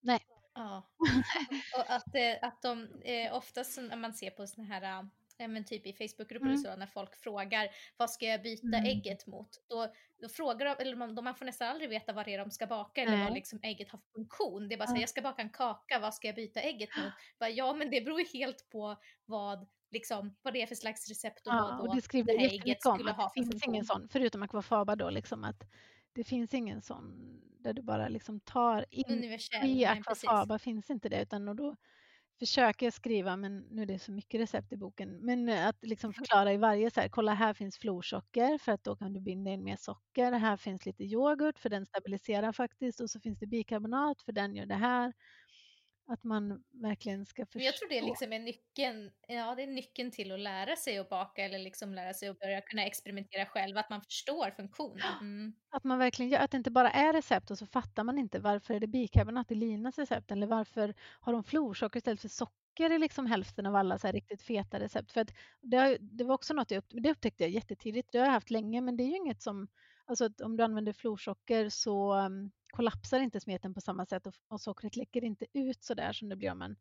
nej. Ja. och att, att de eh, oftast när man ser på såna här men typ i Facebookgrupper mm. och så när folk frågar vad ska jag byta mm. ägget mot? Då, då frågar de, eller man, man får nästan aldrig veta vad det är de ska baka eller vad liksom ägget har för funktion. Det är bara så här, jag ska baka en kaka, vad ska jag byta ägget mot? Bara, ja men det beror helt på vad liksom, vad det är för slags recept och ja, vad och det, skriver det här ägget skulle ha för Det finns ingen sån, förutom akvafaba då, liksom att det finns ingen sån där du bara liksom tar in. Universell. I akvafaba finns inte det utan då försöker jag skriva, men nu är det så mycket recept i boken, men att liksom förklara i varje så här, kolla här finns florsocker för att då kan du binda in mer socker. Här finns lite yoghurt för den stabiliserar faktiskt och så finns det bikarbonat för den gör det här. Att man verkligen ska förstå. Jag tror det liksom är nyckeln, ja, det är nyckeln till att lära sig att baka eller liksom lära sig att börja kunna experimentera själv, att man förstår funktionen. Mm. Att man verkligen gör, att det inte bara är recept och så fattar man inte varför är det bikarbonat i Linas recept eller varför har de florsocker istället för socker i liksom hälften av alla så riktigt feta recept. För att det, det var också något jag upp, det upptäckte jag jättetidigt, det har jag haft länge men det är ju inget som, alltså om du använder florsocker så um, kollapsar inte smeten på samma sätt och, och sockret läcker inte ut så där som det blir om man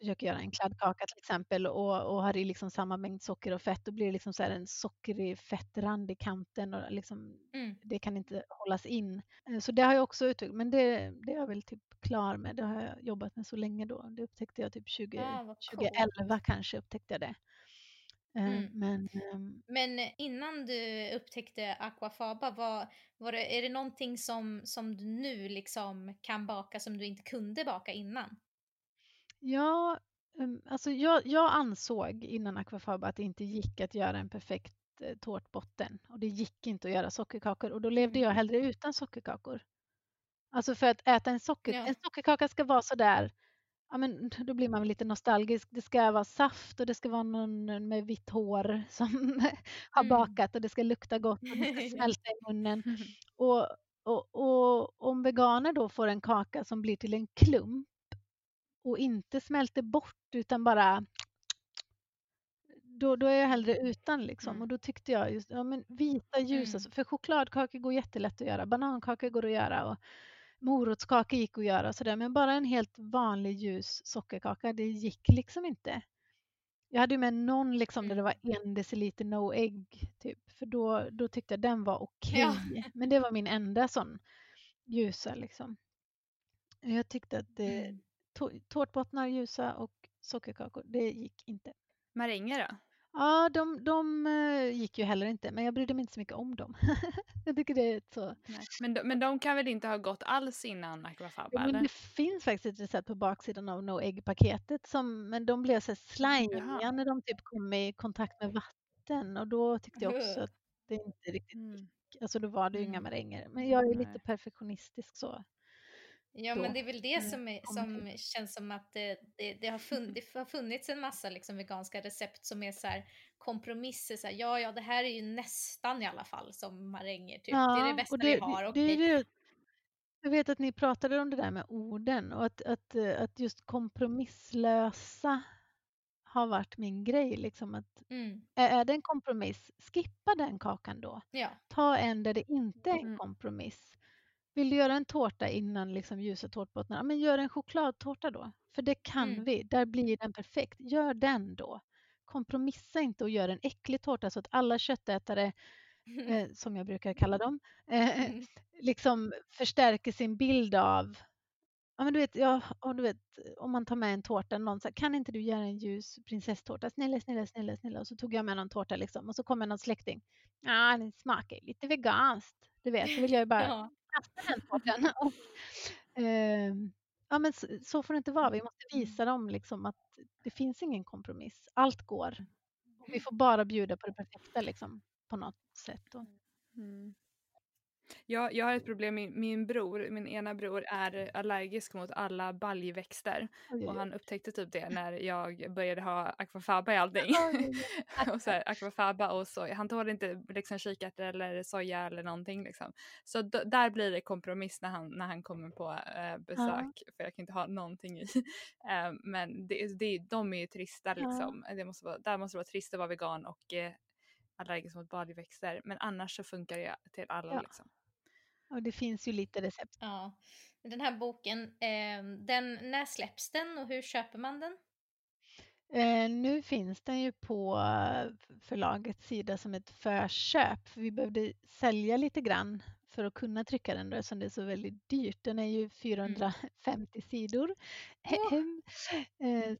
försöker göra en kladdkaka till exempel och, och har i liksom samma mängd socker och fett, då blir det liksom så en sockrig fettrand i kanten och liksom, mm. det kan inte hållas in. Eh, så det har jag också utvecklat, men det, det är jag väl typ klar med. Det har jag jobbat med så länge då. Det upptäckte jag typ 20, ja, 2011 kanske upptäckte jag det. Eh, mm. Men, um... Men innan du upptäckte aquafaba, var, var det, är det någonting som, som du nu liksom kan baka som du inte kunde baka innan? Ja, um, alltså jag, jag ansåg innan aquafaba att det inte gick att göra en perfekt eh, tårtbotten och det gick inte att göra sockerkakor och då levde jag mm. hellre utan sockerkakor. Alltså för att äta en, socker, ja. en sockerkaka ska vara sådär ja, men då blir man lite nostalgisk. Det ska vara saft och det ska vara någon med vitt hår som har mm. bakat och det ska lukta gott och det ska smälta i munnen. Och, och, och om veganer då får en kaka som blir till en klump och inte smälter bort utan bara då, då är jag hellre utan liksom. Mm. Och då tyckte jag just, ja men vita ljusa, mm. för chokladkakor går jättelätt att göra, banankakor går att göra och morotskaka gick att göra sådär, men bara en helt vanlig ljus sockerkaka, det gick liksom inte. Jag hade ju med någon liksom där det var mm. en deciliter no ägg, typ, för då, då tyckte jag den var okej. Okay. Ja. Men det var min enda sån ljusa liksom. Jag tyckte att det, mm. tårtbottnar ljusa och sockerkakor, det gick inte. Maränger då? Ja, de, de eh, gick ju heller inte, men jag brydde mig inte så mycket om dem. jag tycker det är så... Nej. Men, de, men de kan väl inte ha gått alls innan Aquafaba? Ja, men det finns faktiskt ett recept på baksidan av No Egg-paketet, men de blev så slimiga när de typ kom i kontakt med vatten och då tyckte jag också att det inte riktigt mm. Alltså då var det ju mm. inga maränger. Men jag är lite perfektionistisk så. Ja, då. men det är väl det mm. som, är, som känns som att det, det, det, har, funnits, det har funnits en massa liksom veganska recept som är så här kompromisser. Så här, ja, ja, det här är ju nästan i alla fall som maränger. Typ. Ja, det är det bästa det, vi har. Det, det, jag vet att ni pratade om det där med orden och att, att, att just kompromisslösa har varit min grej. Liksom att mm. Är det en kompromiss, skippa den kakan då. Ja. Ta en där det inte är en mm. kompromiss. Vill du göra en tårta innan liksom ljusa tårtbottnar? Men gör en chokladtårta då. För det kan mm. vi. Där blir den perfekt. Gör den då. Kompromissa inte och gör en äcklig tårta så att alla köttätare, eh, som jag brukar kalla dem, eh, mm. liksom förstärker sin bild av Ja, men du vet, ja, du vet, om man tar med en tårta, någon säger kan inte du göra en ljus prinsesstårta? Snälla, snälla, snälla, snälla. Och så tog jag med någon tårta liksom och så kommer någon släkting. Ja, den smakar lite veganskt. Du vet, så vill jag ju bara ja. Kasta den tårtan. Och, eh, ja, men så, så, får det inte vara. Vi måste visa dem liksom att det finns ingen kompromiss. Allt går. Vi får bara bjuda på det perfekta liksom, på något sätt. Mm. Jag, jag har ett problem, min, min bror, min ena bror är allergisk mot alla baljväxter. Oj, och han upptäckte typ det när jag började ha akvafaba i allting. och så här, akvafaba och soja. Han tål inte liksom kikärtor eller soja eller någonting liksom. Så där blir det kompromiss när han, när han kommer på äh, besök. Ja. För jag kan inte ha någonting i. äh, men det, det, de är ju trista liksom. Ja. Det måste vara, där måste det vara trist att vara vegan och äh, allergisk mot baljväxter. Men annars så funkar det till alla ja. liksom. Och det finns ju lite recept. Ja. Den här boken, eh, den, när släpps den och hur köper man den? Eh, nu finns den ju på förlagets sida som ett förköp. För vi behövde sälja lite grann för att kunna trycka den då, eftersom det är så väldigt dyrt. Den är ju 450 mm. sidor. Oh.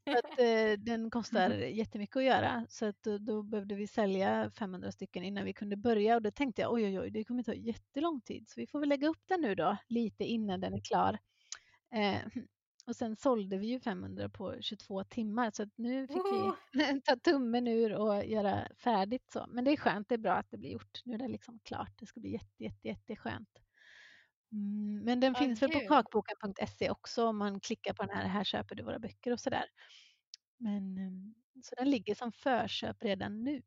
så att, eh, den kostar mm. jättemycket att göra så att då, då, behövde vi sälja 500 stycken innan vi kunde börja och då tänkte jag oj oj oj det kommer ta jättelång tid så vi får väl lägga upp den nu då lite innan den är klar. Och sen sålde vi ju 500 på 22 timmar så nu fick oh. vi ta tummen ur och göra färdigt så. Men det är skönt, det är bra att det blir gjort. Nu är det liksom klart. Det ska bli jätte, jätte, jätteskönt. Mm, men den oh, finns väl på kakboken.se också om man klickar på den här, här köper du våra böcker och sådär. Men ehm, så den ligger som förköp redan nu.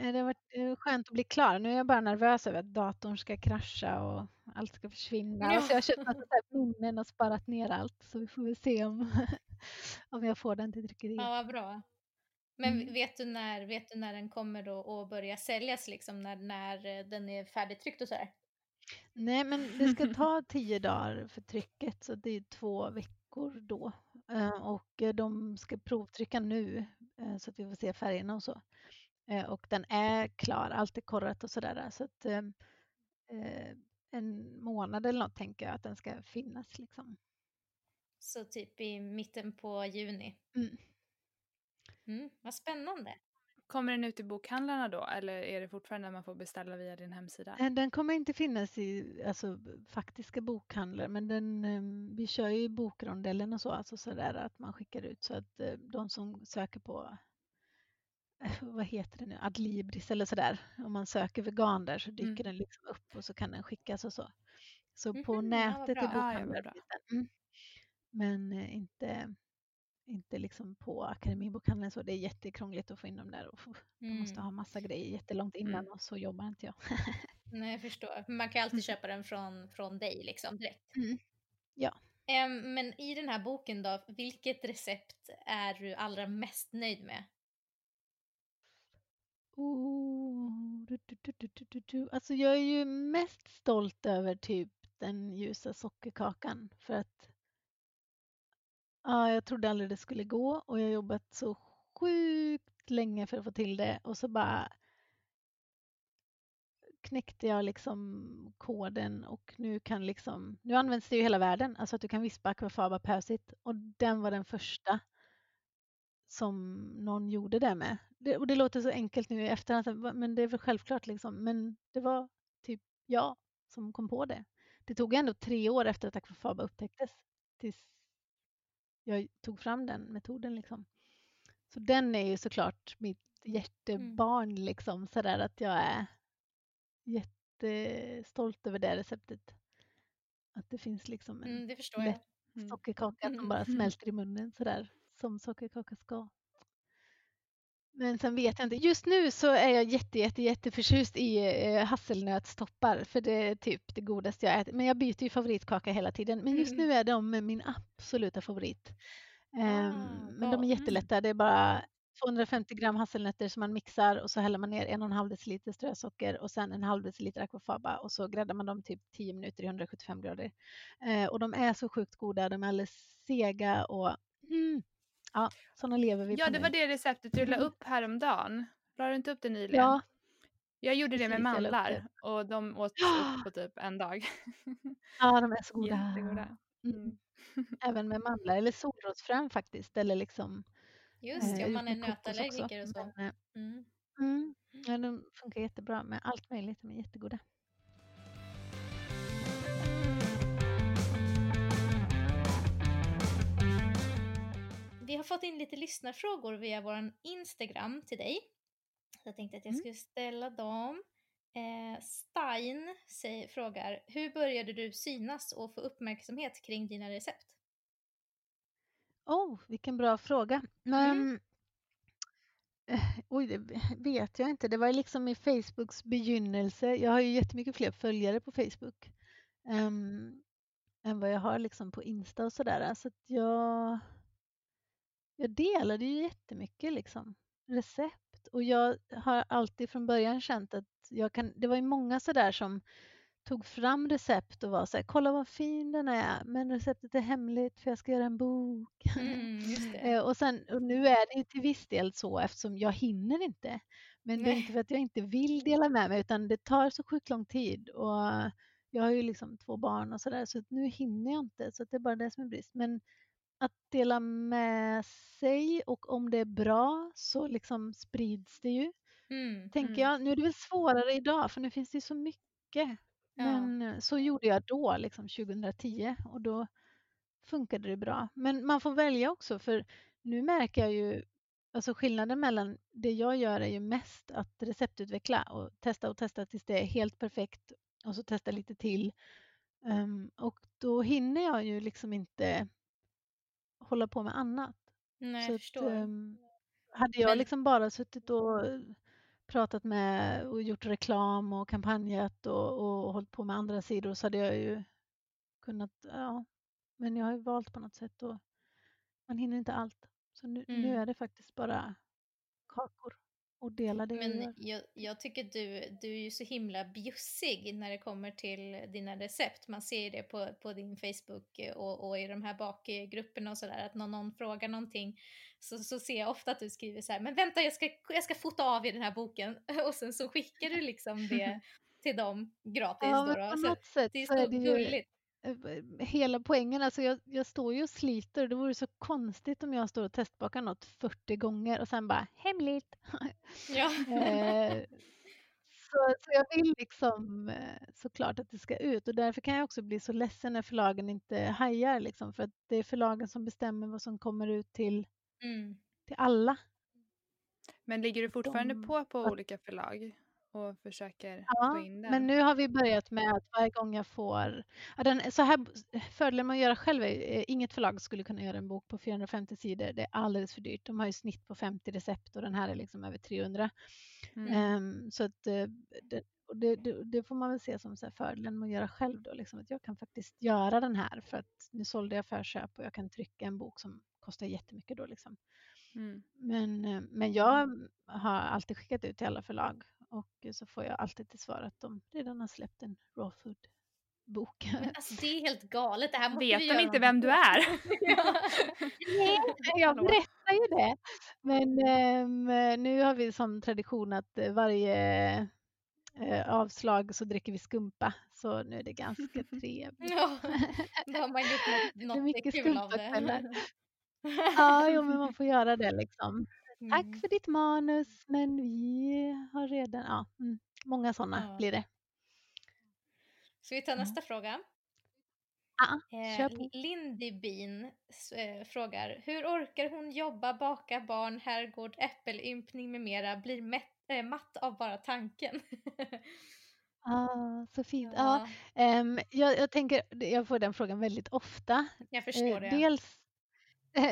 Eh, det har varit eh, skönt att bli klar. Nu är jag bara nervös över att datorn ska krascha och allt ska försvinna. Ja. Så jag har köpt massa minnen och sparat ner allt. Så vi får väl se om, om jag får den till tryckeriet. Ja, vad bra. Men mm. vet, du när, vet du när den kommer då att börja säljas, liksom, när, när eh, den är färdigtryckt och så här? Nej, men det ska ta tio dagar för trycket, så det är två veckor då. Och de ska provtrycka nu, så att vi får se färgerna och så. Eh, och den är klar, allt är korrat och sådär. Så att ehm, eh, en månad eller något tänker jag att den ska finnas liksom. Så typ i mitten på juni? Mm. Mm, vad spännande. Kommer den ut i bokhandlarna då eller är det fortfarande man får beställa via din hemsida? Eh, den kommer inte finnas i alltså, faktiska bokhandlar men den, ehm, vi kör ju bokrondellen och så, alltså sådär att man skickar ut så att de som söker på vad heter det nu, Adlibris eller sådär. Om man söker vegan där så dyker mm. den liksom upp och så kan den skickas och så. Så mm, på nätet ja, i bokhandeln ja, mm. Men eh, inte, inte liksom på Akademibokhandeln så. Det är jättekrångligt att få in dem där och mm. man måste ha massa grejer jättelångt innan mm. och så jobbar inte jag. Nej, jag förstår. Man kan alltid mm. köpa den från, från dig liksom direkt. Mm. Ja. Men i den här boken då, vilket recept är du allra mest nöjd med? Oh, du, du, du, alltså jag är ju mest stolt över typ den ljusa sockerkakan för att ja, jag trodde aldrig det skulle gå och jag har jobbat så sjukt länge för att få till det och så bara knäckte jag liksom koden och nu kan liksom, nu används det i hela världen, alltså att du kan vispa akvafaba persit och den var den första som någon gjorde det med. Det, och det låter så enkelt nu i efterhand, men det är väl självklart liksom. Men det var typ jag som kom på det. Det tog ändå tre år efter att akvafaba upptäcktes tills jag tog fram den metoden liksom. Så den är ju såklart mitt hjärtebarn mm. liksom sådär att jag är jättestolt över det receptet. Att det finns liksom en mm, lätt jag. Mm. sockerkaka som bara mm. smälter i munnen sådär som sockerkaka ska. Men sen vet jag inte. Just nu så är jag jätte, jätte, jätteförtjust i eh, hasselnötstoppar för det är typ det godaste jag äter. Men jag byter ju favoritkaka hela tiden. Men just mm. nu är de min absoluta favorit. Um, ah, men de är jättelätta. Det är bara 250 gram hasselnötter som man mixar och så häller man ner en och en halv deciliter strösocker och sen en halv deciliter aquafaba och så gräddar man dem typ 10 minuter i 175 grader. Eh, och de är så sjukt goda, de är alldeles sega och mm, ja, sådana lever vi ja, på Ja, det var det receptet du la mm. upp häromdagen. La du inte upp det nyligen? Ja. Jag gjorde det med mandlar och de åt upp på typ en dag. Ja, de är så goda. Jättegoda. Mm. mm. Även med mandlar eller solrosfrön faktiskt eller liksom Just det, om man är nötallergiker och så. Men, eh, mm. Mm. Ja, de funkar jättebra med allt möjligt, de är jättegoda. Vi har fått in lite lyssnarfrågor via vår Instagram till dig. Så jag tänkte att jag mm. skulle ställa dem. Eh, Stein säger, frågar, hur började du synas och få uppmärksamhet kring dina recept? Oh, vilken bra fråga. Mm. Um, oj, det vet jag inte. Det var liksom i Facebooks begynnelse. Jag har ju jättemycket fler följare på Facebook um, än vad jag har liksom på Insta och sådär. Så att jag, jag delade ju jättemycket liksom, recept och jag har alltid från början känt att jag kan, det var ju många sådär som tog fram recept och var så här, kolla vad fin den är, men receptet är hemligt för jag ska göra en bok. Mm, eh, och, sen, och nu är det ju till viss del så eftersom jag hinner inte. Men Nej. det är inte för att jag inte vill dela med mig utan det tar så sjukt lång tid och jag har ju liksom två barn och sådär så nu hinner jag inte så det är bara det som är brist. Men att dela med sig och om det är bra så liksom sprids det ju. Mm, tänker mm. jag. Nu är det väl svårare idag för nu finns det så mycket men ja. så gjorde jag då, liksom 2010 och då funkade det bra. Men man får välja också för nu märker jag ju Alltså skillnaden mellan det jag gör är ju mest att receptutveckla och testa och testa tills det är helt perfekt och så testa lite till. Um, och då hinner jag ju liksom inte hålla på med annat. Nej, så jag förstår. Att, um, hade jag Men... liksom bara suttit och pratat med och gjort reklam och kampanjat och, och hållit på med andra sidor så hade jag ju kunnat, ja, men jag har ju valt på något sätt och man hinner inte allt. Så nu, mm. nu är det faktiskt bara kakor och dela det Men jag, jag, tycker du, du är ju så himla bjussig när det kommer till dina recept. Man ser det på, på din Facebook och, och i de här bakgrupperna och sådär att någon, någon frågar någonting så, så ser jag ofta att du skriver så här, men vänta jag ska, jag ska fota av i den här boken och sen så skickar du liksom det till dem gratis. Ja, då, då. på något sätt det är så, så är det gulligt. Eh, hela poängen, alltså jag, jag står ju och sliter det vore så konstigt om jag står och testbakar något 40 gånger och sen bara hemligt. Ja. eh, så, så jag vill liksom eh, såklart att det ska ut och därför kan jag också bli så ledsen när förlagen inte hajar liksom för att det är förlagen som bestämmer vad som kommer ut till, mm. till alla. Men ligger du fortfarande De, på på olika förlag? Och försöker ja, få in den. Men nu har vi börjat med att varje gång jag får... Ja, den, så här, fördelen med att göra själv är eh, inget förlag skulle kunna göra en bok på 450 sidor. Det är alldeles för dyrt. De har ju snitt på 50 recept och den här är liksom över 300. Mm. Um, så att eh, det, det, det, det, får man väl se som så fördelen med att göra själv då, liksom, att jag kan faktiskt göra den här för att nu sålde jag förköp och jag kan trycka en bok som kostar jättemycket då liksom. Mm. Men, eh, men jag har alltid skickat ut till alla förlag och så får jag alltid till svar att de redan har släppt en raw food bok. Men alltså det är helt galet. Det här Vet de inte vem du är? Nej, jag berättar ju det. Men um, nu har vi som tradition att varje uh, avslag så dricker vi skumpa. Så nu är det ganska trevligt. Ja, då har man gjort något, något kul av det. Ja, jo, men man får göra det liksom. Mm. Tack för ditt manus, men vi har redan, ja, mm, många sådana ja. blir det. Ska vi ta nästa fråga? Ja, eh, Lindy Bean eh, frågar, hur orkar hon jobba, baka barn, herrgård, äppelympning med mera, blir mätt, äh, matt av bara tanken? Ah, så fint. Ja. ja um, jag, jag, tänker, jag får den frågan väldigt ofta. Jag förstår uh, det. Dels,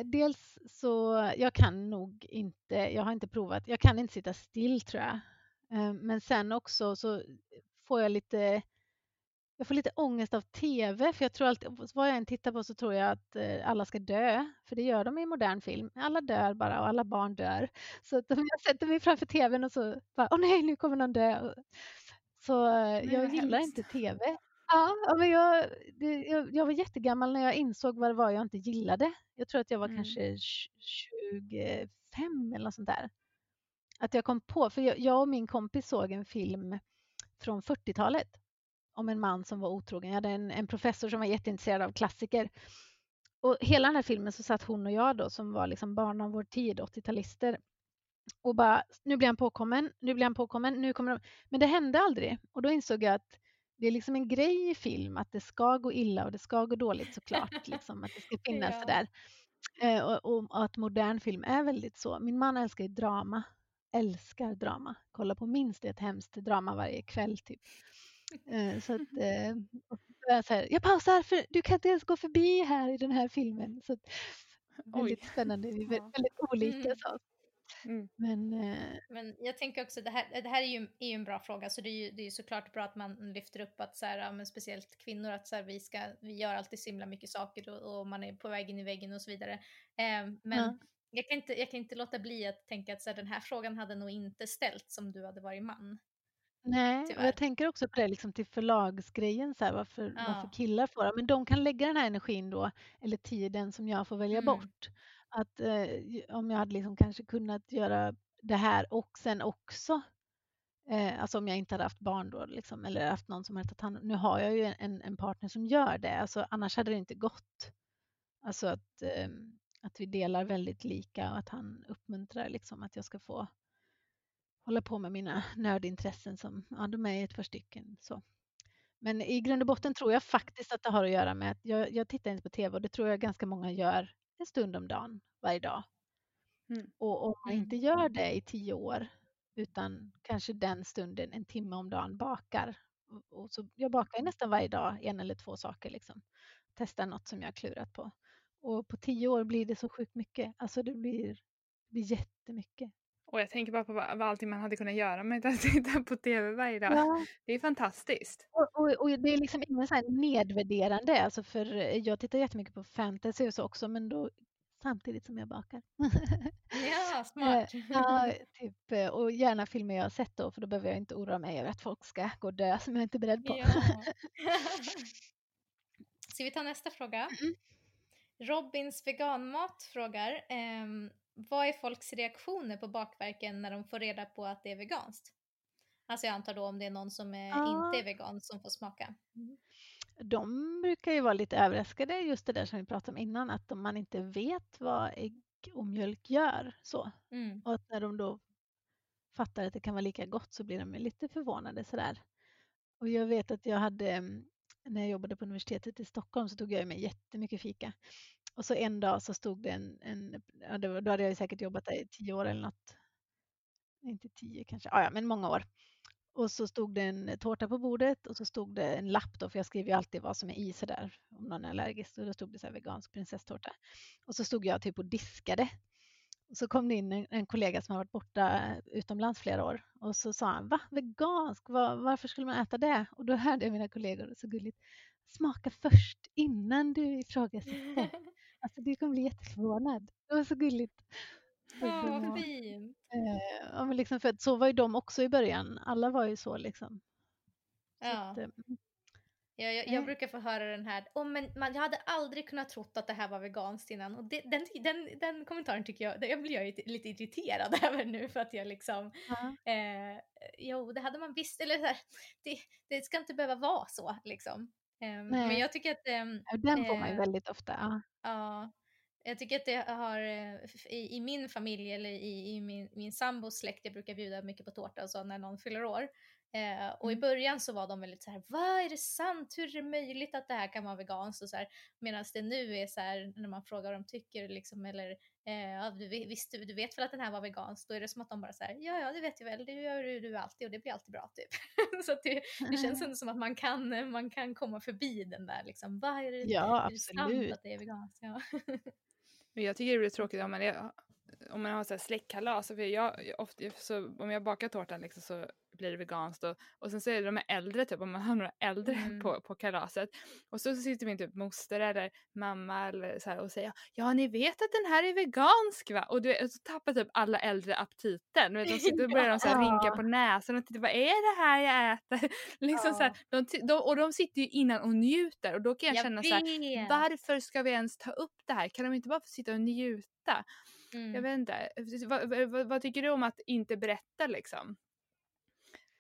dels så, jag kan nog inte, jag har inte provat, jag kan inte sitta still tror jag. Uh, men sen också så får jag lite jag får lite ångest av tv, för jag tror alltid, vad jag än tittar på så tror jag att eh, alla ska dö, för det gör de i modern film. Alla dör bara och alla barn dör. Så att om jag sätter mig framför tvn och så bara, åh nej, nu kommer någon dö. Så eh, jag gillar inte tv. Ja, men jag, det, jag, jag, var jättegammal när jag insåg vad det var jag inte gillade. Jag tror att jag var mm. kanske 25 eller något sånt där. Att jag kom på, för jag, jag och min kompis såg en film från 40-talet om en man som var otrogen. Jag hade en, en professor som var jätteintresserad av klassiker. Och hela den här filmen så satt hon och jag då som var liksom barn av vår tid, 80-talister. Och bara, nu blir han påkommen, nu blir han påkommen, nu kommer de. Men det hände aldrig. Och då insåg jag att det är liksom en grej i film att det ska gå illa och det ska gå dåligt såklart. liksom, att det ska finnas ja. sådär. Eh, och, och, och, att modern film är väldigt så. Min man älskar ju drama. Älskar drama. Kollar på minst ett hemskt drama varje kväll typ. Eh, så att, eh, så här, jag pausar för du kan inte ens gå förbi här i den här filmen. Så att, väldigt Oj. spännande, vi är väldigt olika. Mm. Så. Mm. Men, eh, men jag tänker också, det här, det här är, ju, är ju en bra fråga, så det är ju det är såklart bra att man lyfter upp att så här, ja, men speciellt kvinnor, att så här, vi, ska, vi gör alltid så himla mycket saker och, och man är på väg in i väggen och så vidare. Eh, men ja. jag, kan inte, jag kan inte låta bli att tänka att så här, den här frågan hade nog inte ställts om du hade varit man. Nej, och jag tänker också på det liksom till förlagsgrejen, så här, varför, ja. varför killar får det. Men de kan lägga den här energin då, eller tiden som jag får välja mm. bort. Att eh, om jag hade liksom kanske kunnat göra det här och sen också Eh, alltså om jag inte hade haft barn då, liksom, eller haft någon som hade tagit hand Nu har jag ju en, en partner som gör det, alltså, annars hade det inte gått. Alltså att, eh, att vi delar väldigt lika och att han uppmuntrar liksom, att jag ska få hålla på med mina nördintressen som, ja de är ett par stycken. Så. Men i grund och botten tror jag faktiskt att det har att göra med att jag, jag tittar inte på tv och det tror jag ganska många gör en stund om dagen varje dag. Mm. Och om man inte mm. gör det i tio år utan kanske den stunden en timme om dagen bakar. Och, så, jag bakar nästan varje dag en eller två saker. Liksom. Testar något som jag har klurat på. Och på tio år blir det så sjukt mycket. Alltså det blir, det blir jättemycket. Och jag tänker bara på vad, vad allting man hade kunnat göra med att titta på tv varje dag. Ja. Det är fantastiskt. Och, och, och det är liksom inget så nedvärderande, alltså för jag tittar jättemycket på fantasy och så också, men då samtidigt som jag bakar. Ja, smart. Eh, ja, typ, eh, och gärna filmer jag har sett då, för då behöver jag inte oroa mig över att folk ska gå och dö som jag inte är beredd på. Ja. Ska vi ta nästa fråga? Mm. Robins veganmat frågar, ehm, vad är folks reaktioner på bakverken när de får reda på att det är veganskt? Alltså jag antar då om det är någon som är, ja. inte är vegan som får smaka. Mm. De brukar ju vara lite överraskade just det där som vi pratade om innan att om man inte vet vad ägg och mjölk gör så. Mm. Och att när de då fattar att det kan vara lika gott så blir de lite förvånade sådär. Och jag vet att jag hade när jag jobbade på universitetet i Stockholm så tog jag med jättemycket fika. Och så en dag så stod det en, en ja, det var, då hade jag säkert jobbat där i tio år eller något. Inte tio kanske, ja, men många år. Och så stod det en tårta på bordet och så stod det en lapp då, för jag skriver ju alltid vad som är i sådär om någon är allergisk. Och då stod det så här vegansk prinsesstårta. Och så stod jag typ och diskade. Och så kom det in en, en, kollega som har varit borta utomlands flera år och så sa han, va, vegansk, va, varför skulle man äta det? Och då hörde jag mina kollegor, så gulligt, smaka först innan du ifrågasätter. Alltså du kommer bli jätteförvånad. Det var så gulligt. Ja, vad fint. Eh, ja, men liksom för att så var ju de också i början. Alla var ju så liksom. Så ja. Att, eh, jag, jag, jag, brukar få höra den här, oh, men man, jag hade aldrig kunnat trott att det här var veganskt innan. Och det, den, den, den kommentaren tycker jag, jag blir jag lite irriterad över nu för att jag liksom, ja. eh, jo det hade man visst, eller så här, det, det ska inte behöva vara så liksom. Eh, men jag tycker att... Eh, den får man ju eh, väldigt ofta. Ja. Jag tycker att det har, eh, i, i min familj eller i, i min, min sambos släkt, jag brukar bjuda mycket på tårta och så när någon fyller år. Eh, och i mm. början så var de väldigt så här, vad är det sant? Hur är det möjligt att det här kan vara veganskt? Och så Medan det nu är så här, när man frågar vad de tycker liksom, eller eh, du, visst, du, du vet väl att den här var vegansk? Då är det som att de bara säger, ja, ja, det vet jag väl, det gör du, du alltid och det blir alltid bra typ. så det, det känns ändå som att man kan, man kan komma förbi den där liksom, vad är det, ja, är det sant att det är veganskt? Ja. jag tycker det blir tråkigt om man är om man har så här släktkalas, för jag, ofta, så om jag bakar tårtan liksom så blir det veganskt och, och sen så är det de äldre, typ om man har några äldre mm. på, på kalaset och så sitter min typ moster eller mamma eller så här och säger ja ni vet att den här är vegansk va? Och, du, och så tappar typ alla äldre aptiten. De sitter och börjar de så här rynka på näsan och tittar vad är det här jag äter? liksom ja. så här, de, de, och de sitter ju innan och njuter och då kan jag, jag känna vet. så här, varför ska vi ens ta upp det här? Kan de inte bara få sitta och njuta? Mm. Jag vet inte, vad, vad, vad, tycker du om att inte berätta liksom?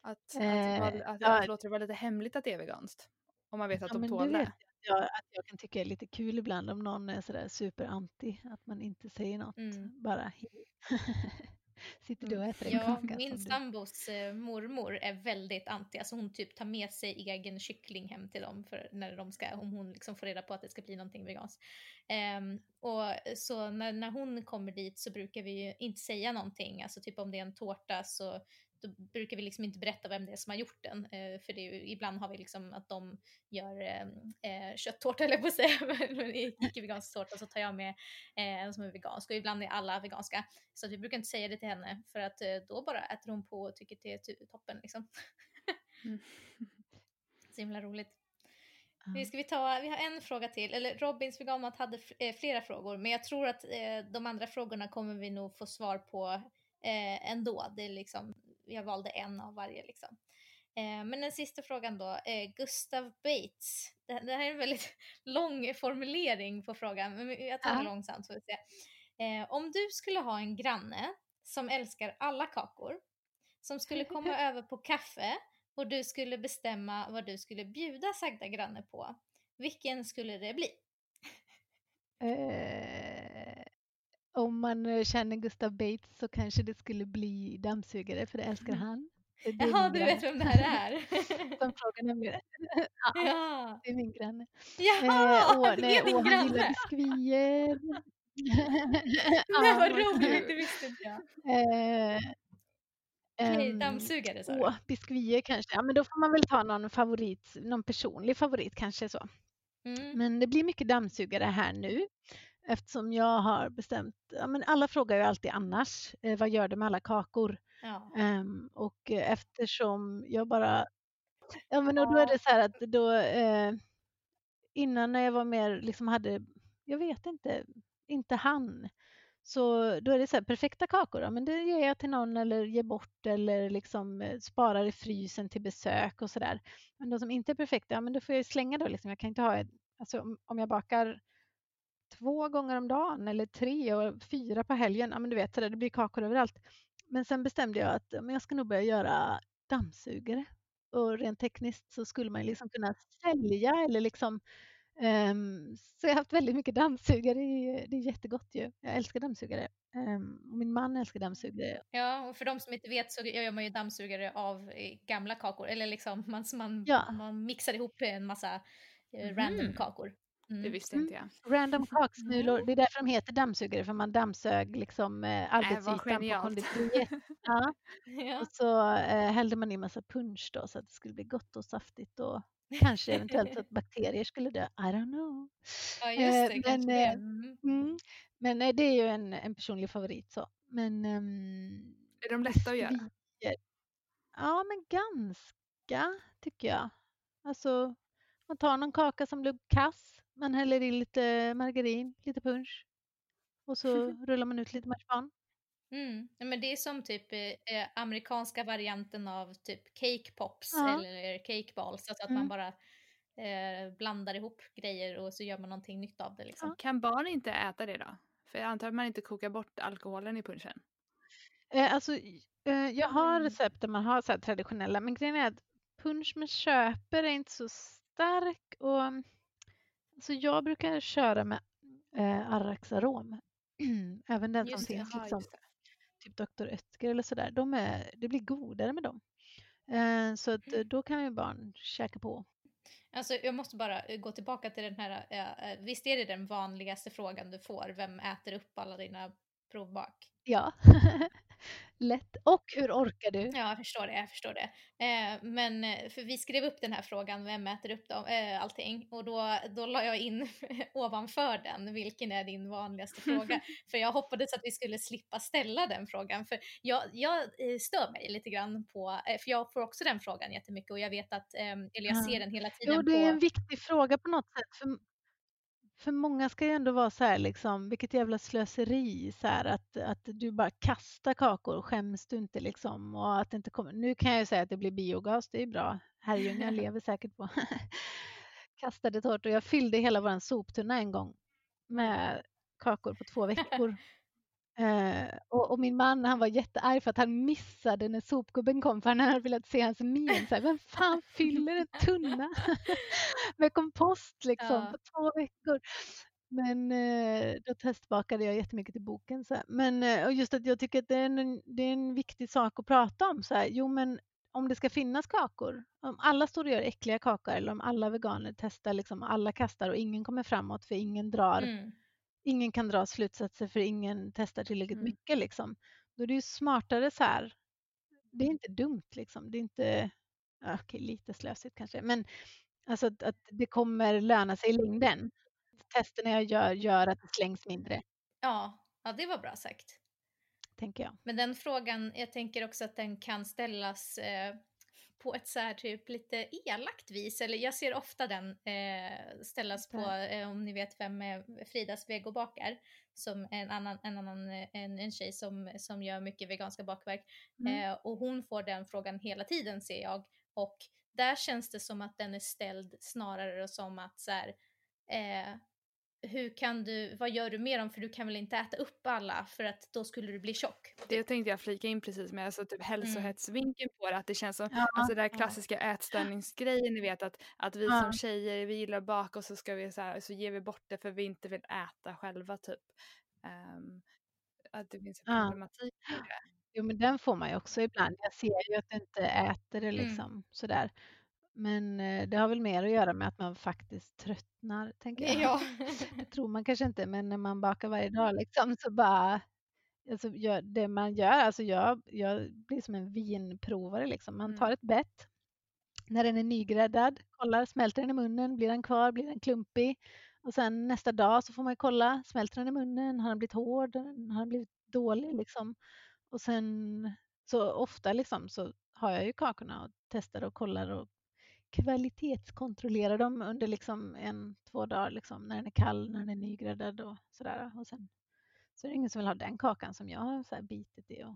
Att, eh, att, att, ja. att låta det vara lite hemligt att det är veganskt. Om man vet att ja, de tål det. Jag, att jag kan tycka är lite kul ibland om någon är sådär superanti, att man inte säger något. Mm. Bara Sitter du och mm. äter en ja, kaka? Min sambos eh, mormor är väldigt anti. Alltså hon typ tar med sig egen kyckling hem till dem för när de ska, om hon liksom får reda på att det ska bli någonting veganskt. Um, och så när, när hon kommer dit så brukar vi ju inte säga någonting. Alltså typ om det är en tårta så då brukar vi liksom inte berätta vem det är som har gjort den. Eh, för det är ju, ibland har vi liksom att de gör eh, eh kötttårta eller på att säga, men icke-vegansk tårta så tar jag med eh, som är vegansk och ibland är alla veganska. Så att vi brukar inte säga det till henne för att eh, då bara äter hon på och tycker det är toppen liksom. mm. Så himla roligt. Vi, ska vi, ta, vi har en fråga till, eller Robins veganmat hade eh, flera frågor men jag tror att de andra frågorna kommer vi nog få svar på eh, ändå. Det är liksom jag valde en av varje liksom. Eh, men den sista frågan då, eh, Gustav Bates. Det, det, här är en väldigt lång formulering på frågan, men jag tar det ja. långsamt så vi se. Eh, om du skulle ha en granne som älskar alla kakor, som skulle komma över på kaffe och du skulle bestämma vad du skulle bjuda sagda granne på, vilken skulle det bli? Om man eh, känner Gustav Bates så kanske det skulle bli dammsugare för det älskar mm. han. Det Jaha, du vet vem det här är? Som frågar nämligen. ja, ja, det är min granne. Jaha, eh, åh, det är din granne! Han gillar biskvier. Nej, vad roligt, det visste inte jag. Eh, Okej, um, dammsugare sa du? Biskvier kanske. Ja, men då får man väl ta någon favorit, någon personlig favorit kanske så. Mm. Men det blir mycket dammsugare här nu eftersom jag har bestämt, ja, men alla frågar ju alltid annars, eh, vad gör du med alla kakor? Ja. Um, och eftersom jag bara, ja men och då är det så här att då, eh, innan när jag var mer, liksom hade, jag vet inte, inte han, så då är det så här, perfekta kakor, ja, men det ger jag till någon eller ger bort eller liksom eh, sparar i frysen till besök och sådär. Men de som inte är perfekta, ja men då får jag slänga då liksom. Jag kan inte ha, alltså om jag bakar två gånger om dagen eller tre och fyra på helgen. Ja, men du vet, det blir kakor överallt. Men sen bestämde jag att men jag ska nog börja göra dammsugare. Och rent tekniskt så skulle man liksom kunna sälja eller liksom um, så jag har haft väldigt mycket dammsugare. Det är jättegott ju. Jag älskar dammsugare. Um, och min man älskar dammsugare. Ja, och för de som inte vet så gör man ju dammsugare av eh, gamla kakor. Eller liksom man, man, ja. man mixar ihop en massa mm. random kakor. Mm. Det visste inte jag. Random kaksmulor, det är därför de heter dammsugare, för man dammsög liksom eh, arbetsytan äh, på konditoriet. ja. ja. Och så eh, hällde man i massa punch då så att det skulle bli gott och saftigt och kanske eventuellt att bakterier skulle dö. I don't know. Ja, just det. Eh, men, det. Mm. Mm, men eh, det är ju en, en personlig favorit så. Men, um, är de lätta att göra? Ja, men ganska tycker jag. Alltså, man tar någon kaka som blev kass man häller i lite margarin, lite punch och så rullar man ut lite marsipan. Mm. men det är som typ eh, eh, amerikanska varianten av typ cake pops ja. eller cake balls. Alltså att mm. man bara eh, blandar ihop grejer och så gör man någonting nytt av det. Liksom. Ja. Kan barn inte äta det då? För jag antar att man inte kokar bort alkoholen i punchen. Eh, alltså, eh, jag har mm. recept där man har så traditionella, men grejen är att punch man köper är inte så stark. och så jag brukar köra med eh, Arraxarom. Även den Just som det, finns Jaha, liksom, typ Dr. Oetker eller sådär, de är, det blir godare med dem. Eh, så att, eh, då kan ju barn käka på. Alltså jag måste bara eh, gå tillbaka till den här, eh, eh, visst är det den vanligaste frågan du får, vem äter upp alla dina provbak? Ja, lätt. Och hur orkar du? Ja, jag förstår det, jag förstår det. Eh, men eh, för vi skrev upp den här frågan, vem äter upp dem, eh, allting? Och då, då la jag in ovanför den, vilken är din vanligaste fråga? för jag hoppades att vi skulle slippa ställa den frågan. För jag, jag eh, stör mig lite grann på, eh, för jag får också den frågan jättemycket och jag vet att, eller jag Ja. ser den hela tiden Jo, det är en viktig fråga på något sätt. För, för många ska ju ändå vara så här, liksom, vilket jävla slöseri, så här, att, att du bara kastar kakor, skäms du inte liksom? Och att inte kommer. Nu kan jag ju säga att det blir biogas, det är bra. Herrljunga lever säkert på kastade tårtor. Jag fyllde hela vår soptunna en gång med kakor på två veckor. Eh, och, och min man han var jättearg för att han missade när sopgubben kom för han hade velat se hans min. Så här, Vem fan fyller en tunna med kompost liksom Ja. på två veckor? Men eh, då testbakade jag jättemycket till boken. Så här. Men eh, och just att jag tycker att det är, en, det är en viktig sak att prata om. Så här. Jo men om det ska finnas kakor, om alla står och gör äckliga kakor eller om alla veganer testar, liksom, alla kastar och ingen kommer framåt för ingen drar Mm. Ingen kan dra slutsatser för ingen testar tillräckligt Mm. mycket. Liksom. Då är det ju smartare så här. Det är inte dumt liksom. Det är inte, okej, lite slösigt kanske, men alltså att, att det kommer löna sig i längden. Testerna jag gör gör att det slängs mindre, Ja, ja, det var bra sagt. tänker jag. Men den frågan, jag tänker också att den kan ställas eh, på ett så här typ lite elakt vis. Eller jag ser ofta den eh, ställas på, eh, om ni vet vem eh, Fridas vegobakar, som en annan, en, annan eh, en, en tjej som, som gör mycket veganska bakverk. Mm. Eh, och hon får den frågan hela tiden ser jag. Och där känns det som att den är ställd snarare som att så här, eh, hur kan du, vad gör du med dem för du kan väl inte äta upp alla för att då skulle du bli tjock. Det tänkte jag flika in precis med, alltså typ hälsohetsvinkeln på det. Att det känns som, Ja, alltså den där klassiska ätstörningsgrejen, ni vet att, att vi Ja. som tjejer, vi gillar bak och så ska vi så här, så ger vi bort det för vi inte vill äta själva typ. Ehm, att det finns en Ja. problematik i det. Jo, men den får man ju också ibland. Jag ser ju att du inte äter det Mm. liksom sådär. Men eh, det har väl mer att göra med att man faktiskt tröttnar, tänker jag. Ja. Det tror man kanske inte, men när man bakar varje dag liksom, så bara... Alltså, gör, det man gör, alltså jag, jag blir som en vinprovare. Liksom. Man Mm. tar ett bett när den är nygräddad, kollar, smälter den i munnen, blir den kvar, blir den klumpig? Och sen nästa dag så får man ju kolla, smälter den i munnen, har den blivit hård, har den blivit dålig? Liksom. Och sen så ofta liksom, så har jag ju kakorna och testar och kollar och kvalitetskontrollerar dem under liksom en, två dagar liksom, när den är kall, när den är nygräddad och sådär. Och sen så är det ingen som vill ha den kakan som jag har så här bitit i och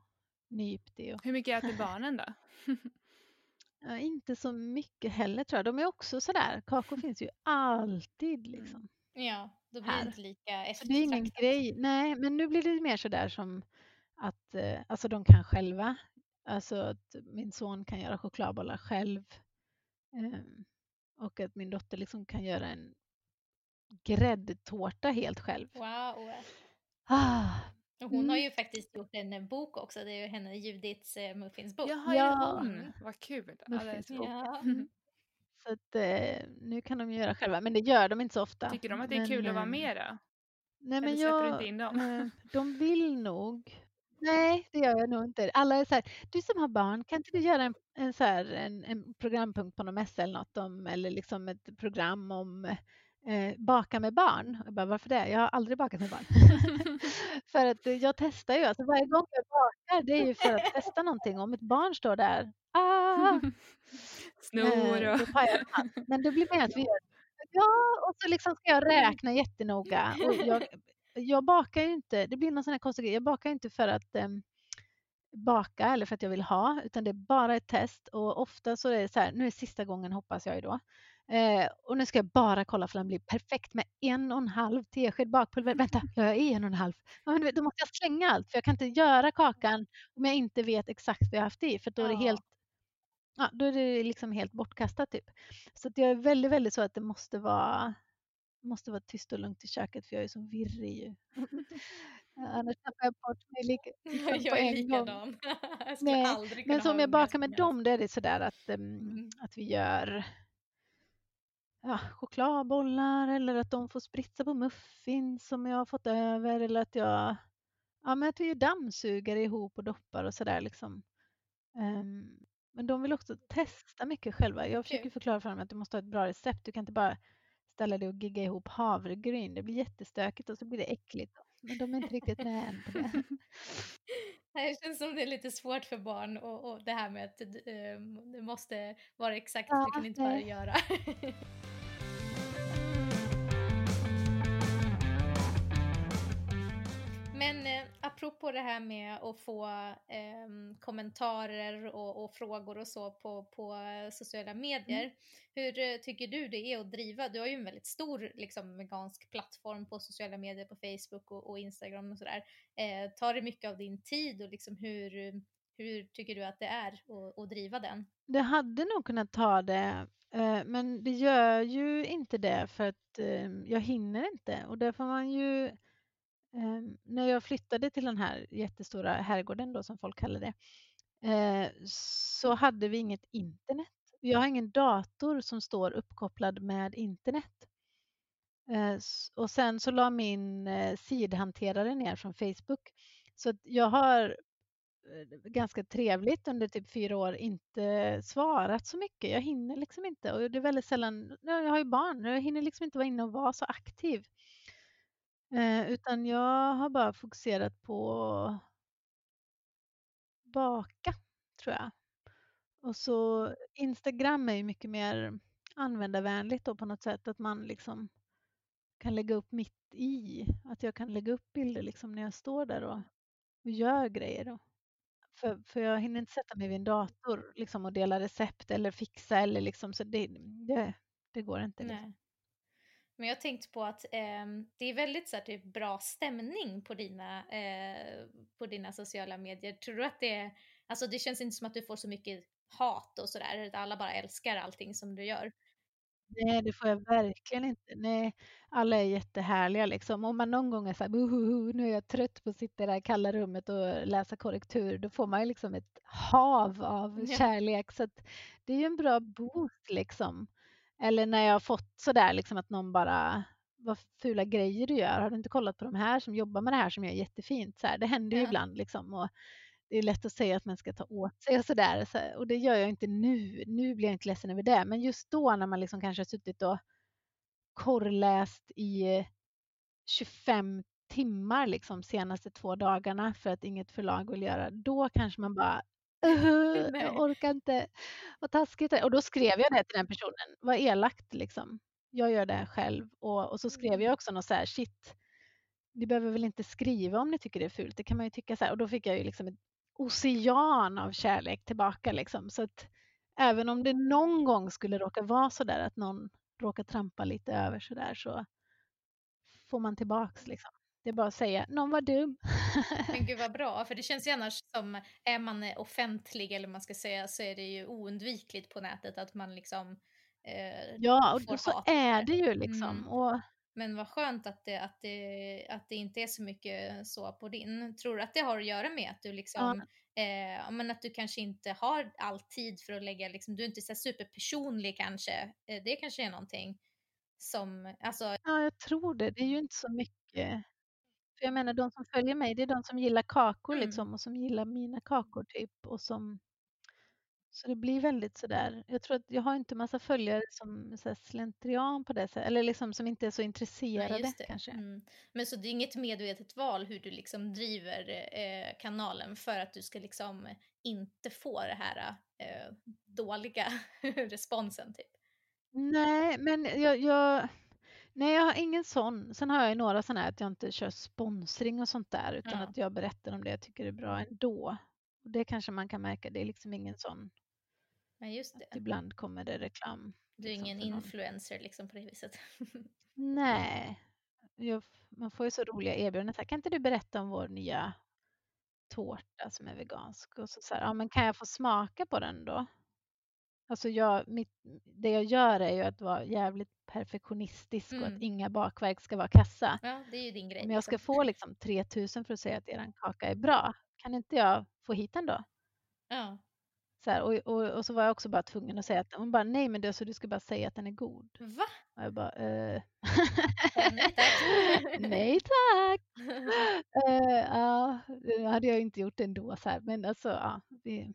nypt i. Och, Hur mycket äter barnen då? ja, inte så mycket heller tror jag. De är också sådär, kakor finns ju alltid liksom. ja, då blir det Här. inte lika Så det är ingen eftertraktat. grej. Nej, men nu blir det mer sådär som att eh, alltså de kan själva. Alltså att min son kan göra chokladbollar själv. Ehm, och att min dotter liksom kan göra en gräddtårta helt själv. Wow. Ah, hon har Mm. ju faktiskt gjort en eh, bok också, det är ju henne Judiths eh, muffinsbok. Jaha, Ja. hon? Vad kul. Muffins. så. Ja. så att eh, nu kan de göra själva, men det gör de inte så ofta. Tycker de att det är Men, kul att vara ehm, med då? Nej, men Eller släpper du jag, inte in dem? de vill nog. Nej, det gör jag nog inte. Alla är så här, du som har barn, kan inte du göra en, en, så här, en, en programpunkt på någon mässa eller något om, eller liksom ett program om eh, baka med barn? Jag bara, varför det? Jag har aldrig bakat med barn. för att eh, jag testar ju, alltså varje gång jag bakar, det är ju för att testa någonting. Om ett barn står där, ah, Snor Eh, och... Men det blir mer att vi gör Ja, och så liksom ska jag räkna jättenoga. Och jag, jag bakar ju inte, det blir någon sån här konstig grej, jag bakar inte för att em, baka eller för att jag vill ha, utan det är bara ett test och ofta så är det så här, nu är sista gången hoppas jag ju då. Eh, och nu ska jag bara kolla för den blir perfekt med en och en halv tesked bakpulver. Vänta, jag är en och en halv. Ja, men då måste jag slänga allt för jag kan inte göra kakan om jag inte vet exakt vad jag haft i för då är det helt ja, då är det liksom helt bortkastat typ. Så att jag är väldigt, väldigt så att det måste vara måste vara tyst och lugnt i köket för jag är så virrig ju. Annars tappar jag bort mig lika, liksom jag är likadan. jag Nej, aldrig men så om jag bakar med dem, då är det sådär att, um, att vi gör ja, chokladbollar eller att de får spritsa på muffins som jag har fått över eller att jag ja, men att vi dammsuger ihop och doppar och sådär liksom. Um, men de vill också testa mycket själva. Jag försöker förklara för dem att du måste ha ett bra recept. Du kan inte bara ställa dig och gigga ihop havregryn. Det blir jättestökigt och så blir det äckligt. Men de är inte riktigt med än det. Känns som det är lite svårt för barn och, och det här med att um, det måste vara exakt, ja, det kan inte bara göra. Men eh, apropå det här med att få eh, kommentarer och, och, frågor och så på, på sociala medier. Mm. Hur eh, tycker du det är att driva? Du har ju en väldigt stor liksom, vegansk plattform på sociala medier på Facebook och, och Instagram och sådär. Eh, tar det mycket av din tid och liksom hur, hur tycker du att det är att, att driva den? Det hade nog kunnat ta det eh, men det gör ju inte det för att eh, jag hinner inte och där får man ju Ehm, när jag flyttade till den här jättestora herrgården då som folk kallar det, eh, så hade vi inget internet. Jag har ingen dator som står uppkopplad med internet. Eh, och sen så la min eh, sidhanterare ner från Facebook. Så jag har eh, ganska trevligt under typ fyra år inte svarat så mycket. Jag hinner liksom inte och det är väldigt sällan, jag har ju barn, jag hinner liksom inte vara inne och vara så aktiv. Eh, utan jag har bara fokuserat på baka, tror jag. Och så Instagram är ju mycket mer användarvänligt då på något sätt, att man liksom kan lägga upp mitt i. Att jag kan lägga upp bilder liksom när jag står där och, och gör grejer. Då. För, för jag hinner inte sätta mig vid en dator liksom, och dela recept eller fixa eller liksom, så det, det, det går inte. Liksom. Men jag har tänkt på att eh, det är väldigt så här, typ, bra stämning på dina, eh, på dina sociala medier. Tror du att det alltså det känns inte som att du får så mycket hat och sådär, alla bara älskar allting som du gör. Nej, det får jag verkligen inte. Nej, alla är jättehärliga liksom. Om man någon gång är så här, nu är jag trött på att sitta i det här kalla rummet och läsa korrektur, då får man ju liksom ett hav av ja. kärlek. Så det är ju en bra boost liksom. Eller när jag har fått sådär liksom att någon bara vad fula grejer du gör. Har du inte kollat på de här som jobbar med det här som gör jättefint? Så här, det händer ju ibland liksom. Och det är lätt att säga att man ska ta åt sig och sådär. Så, och det gör jag inte nu. Nu blir jag inte ledsen över det. Men just då när man liksom kanske har suttit och korrläst i 25 timmar liksom senaste två dagarna för att inget förlag vill göra. Då kanske man bara jag orkar inte. Vad taskigt. Och då skrev jag det till den personen. Vad elakt liksom. Jag gör det själv. Och, och så skrev jag mm. också något så här, shit, ni behöver väl inte skriva om ni tycker det är fult. Det kan man ju tycka så här. Och då fick jag ju liksom ett ocean av kärlek tillbaka liksom. Så att även om det någon gång skulle råka vara så där att någon råkar trampa lite över så där så får man tillbaks liksom. Det är bara att säga, någon var dum. Men gud vad bra, för det känns ju annars som, är man offentlig eller man ska säga, så är det ju oundvikligt på nätet att man liksom eh, Ja, och så är det ju liksom. Mm. Och... Men vad skönt att det, att, det, att det inte är så mycket så på din. Tror du att det har att göra med att du liksom, ja. eh, men att du kanske inte har all tid för att lägga, liksom, du är inte så superpersonlig kanske. Eh, det kanske är någonting som, alltså. Ja, jag tror det. Det är ju inte så mycket för jag menar de som följer mig, det är de som gillar kakor mm. liksom och som gillar mina kakor typ och som så det blir väldigt sådär. Jag tror att jag har inte massa följare som så slentrian på det sättet, eller liksom som inte är så intresserade Nej, kanske. Mm. Men så det är inget medvetet val hur du liksom driver eh, kanalen för att du ska liksom inte få det här eh, dåliga responsen typ? Nej, men jag, jag Nej, jag har ingen sån. Sen har jag några sådana här att jag inte kör sponsring och sånt där utan ja. att jag berättar om det jag tycker är bra ändå. Och det kanske man kan märka, det är liksom ingen sån. Nej, just det. Ibland kommer det reklam. Du är liksom, ingen influencer liksom på det viset? Nej, jag, man får ju så roliga erbjudanden. Kan inte du berätta om vår nya tårta som är vegansk? Och så, så här, ja, men kan jag få smaka på den då? Alltså jag, mitt, det jag gör är ju att vara jävligt perfektionistisk mm. och att mm. inga bakverk ska vara kassa. Ja, det är ju din grej. Men jag ska liksom. få liksom 3000 för att säga att er kaka är bra. Kan inte jag få hit den då? Ja. Så här, och, och, och, så var jag också bara tvungen att säga att hon bara nej men det, så du ska bara säga att den är god. Va? Och jag bara eh. nej tack. nej tack. uh, ja, hade jag inte gjort ändå så här. Men alltså ja. Det,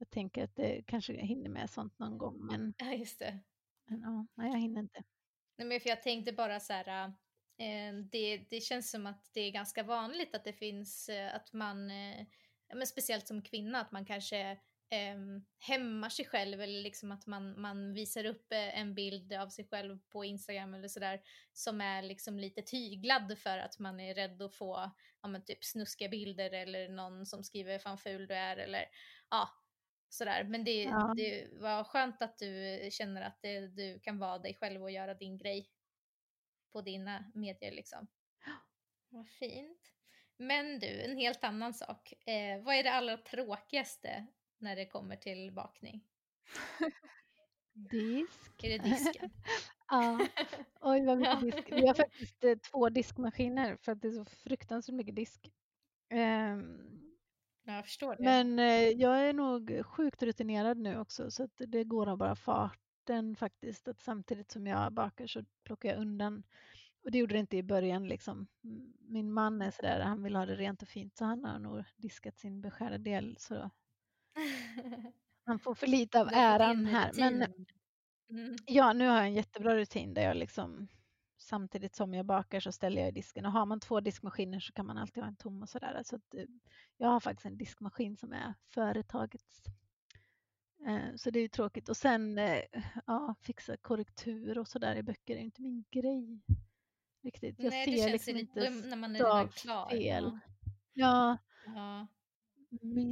jag tänker att det kanske jag hinner med sånt någon gång. Men, ja just det. Men, ja, nej jag hinner inte. Nej men för jag tänkte bara så här. Eh, det, det känns som att det är ganska vanligt att det finns eh, att man eh, men speciellt som kvinna, att man kanske eh, hämmar sig själv eller liksom att man, man visar upp en bild av sig själv på Instagram eller sådär som är liksom lite tyglad för att man är rädd att få ja, men typ snuskiga bilder eller någon som skriver fan ful du är eller ja sådär. Men det, ja. det var skönt att du känner att det, du kan vara dig själv och göra din grej på dina medier liksom. Vad fint. Men du, en helt annan sak. Eh, vad är det allra tråkigaste när det kommer till bakning? Disk. Är det disken? ja. Oj, vad mycket disk. Vi har faktiskt eh, två diskmaskiner för att det är så fruktansvärt mycket disk. Um, jag förstår det. Men eh, jag är nog sjukt rutinerad nu också så det går av bara farten faktiskt. Att samtidigt som jag bakar så plockar jag undan och det gjorde det inte i början. Liksom. Min man är sådär, han vill ha det rent och fint så han har nog diskat sin beskärda del. Så han får för lite av äran här. Men mm. ja, nu har jag en jättebra rutin där jag liksom samtidigt som jag bakar så ställer jag i disken. Och har man två diskmaskiner så kan man alltid ha en tom och sådär. Så eh, jag har faktiskt en diskmaskin som är företagets. Eh, så det är ju tråkigt. Och sen eh, ja, fixa korrektur och sådär i böcker är inte min grej riktigt. Jag Nej, ser liksom inte när man är klar. fel. Ja. ja.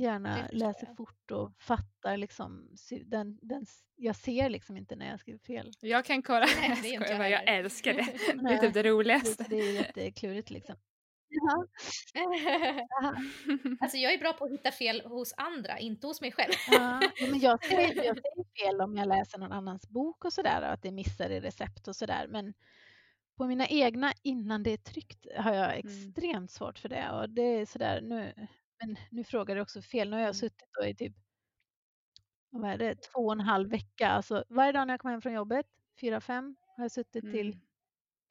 Hjärna läser fort och fattar liksom, den, den, jag ser liksom inte när jag skriver fel. Jag kan kolla, Nej, jag, jag, jag älskar det. det är typ det roligaste. Det, det är jätteklurigt liksom. Ja. alltså jag är bra på att hitta fel hos andra, inte hos mig själv. ja, men jag ser, jag ser fel om jag läser någon annans bok och sådär, att det missar i recept och sådär. Men på mina egna innan det är tryckt har jag mm. extremt svårt för det. Och det är sådär nu, men nu frågar du också fel. Nu har jag mm. suttit då i typ vad är det, två och en halv vecka. Alltså varje dag när jag kommer hem från jobbet, fyra, fem, har jag suttit mm. till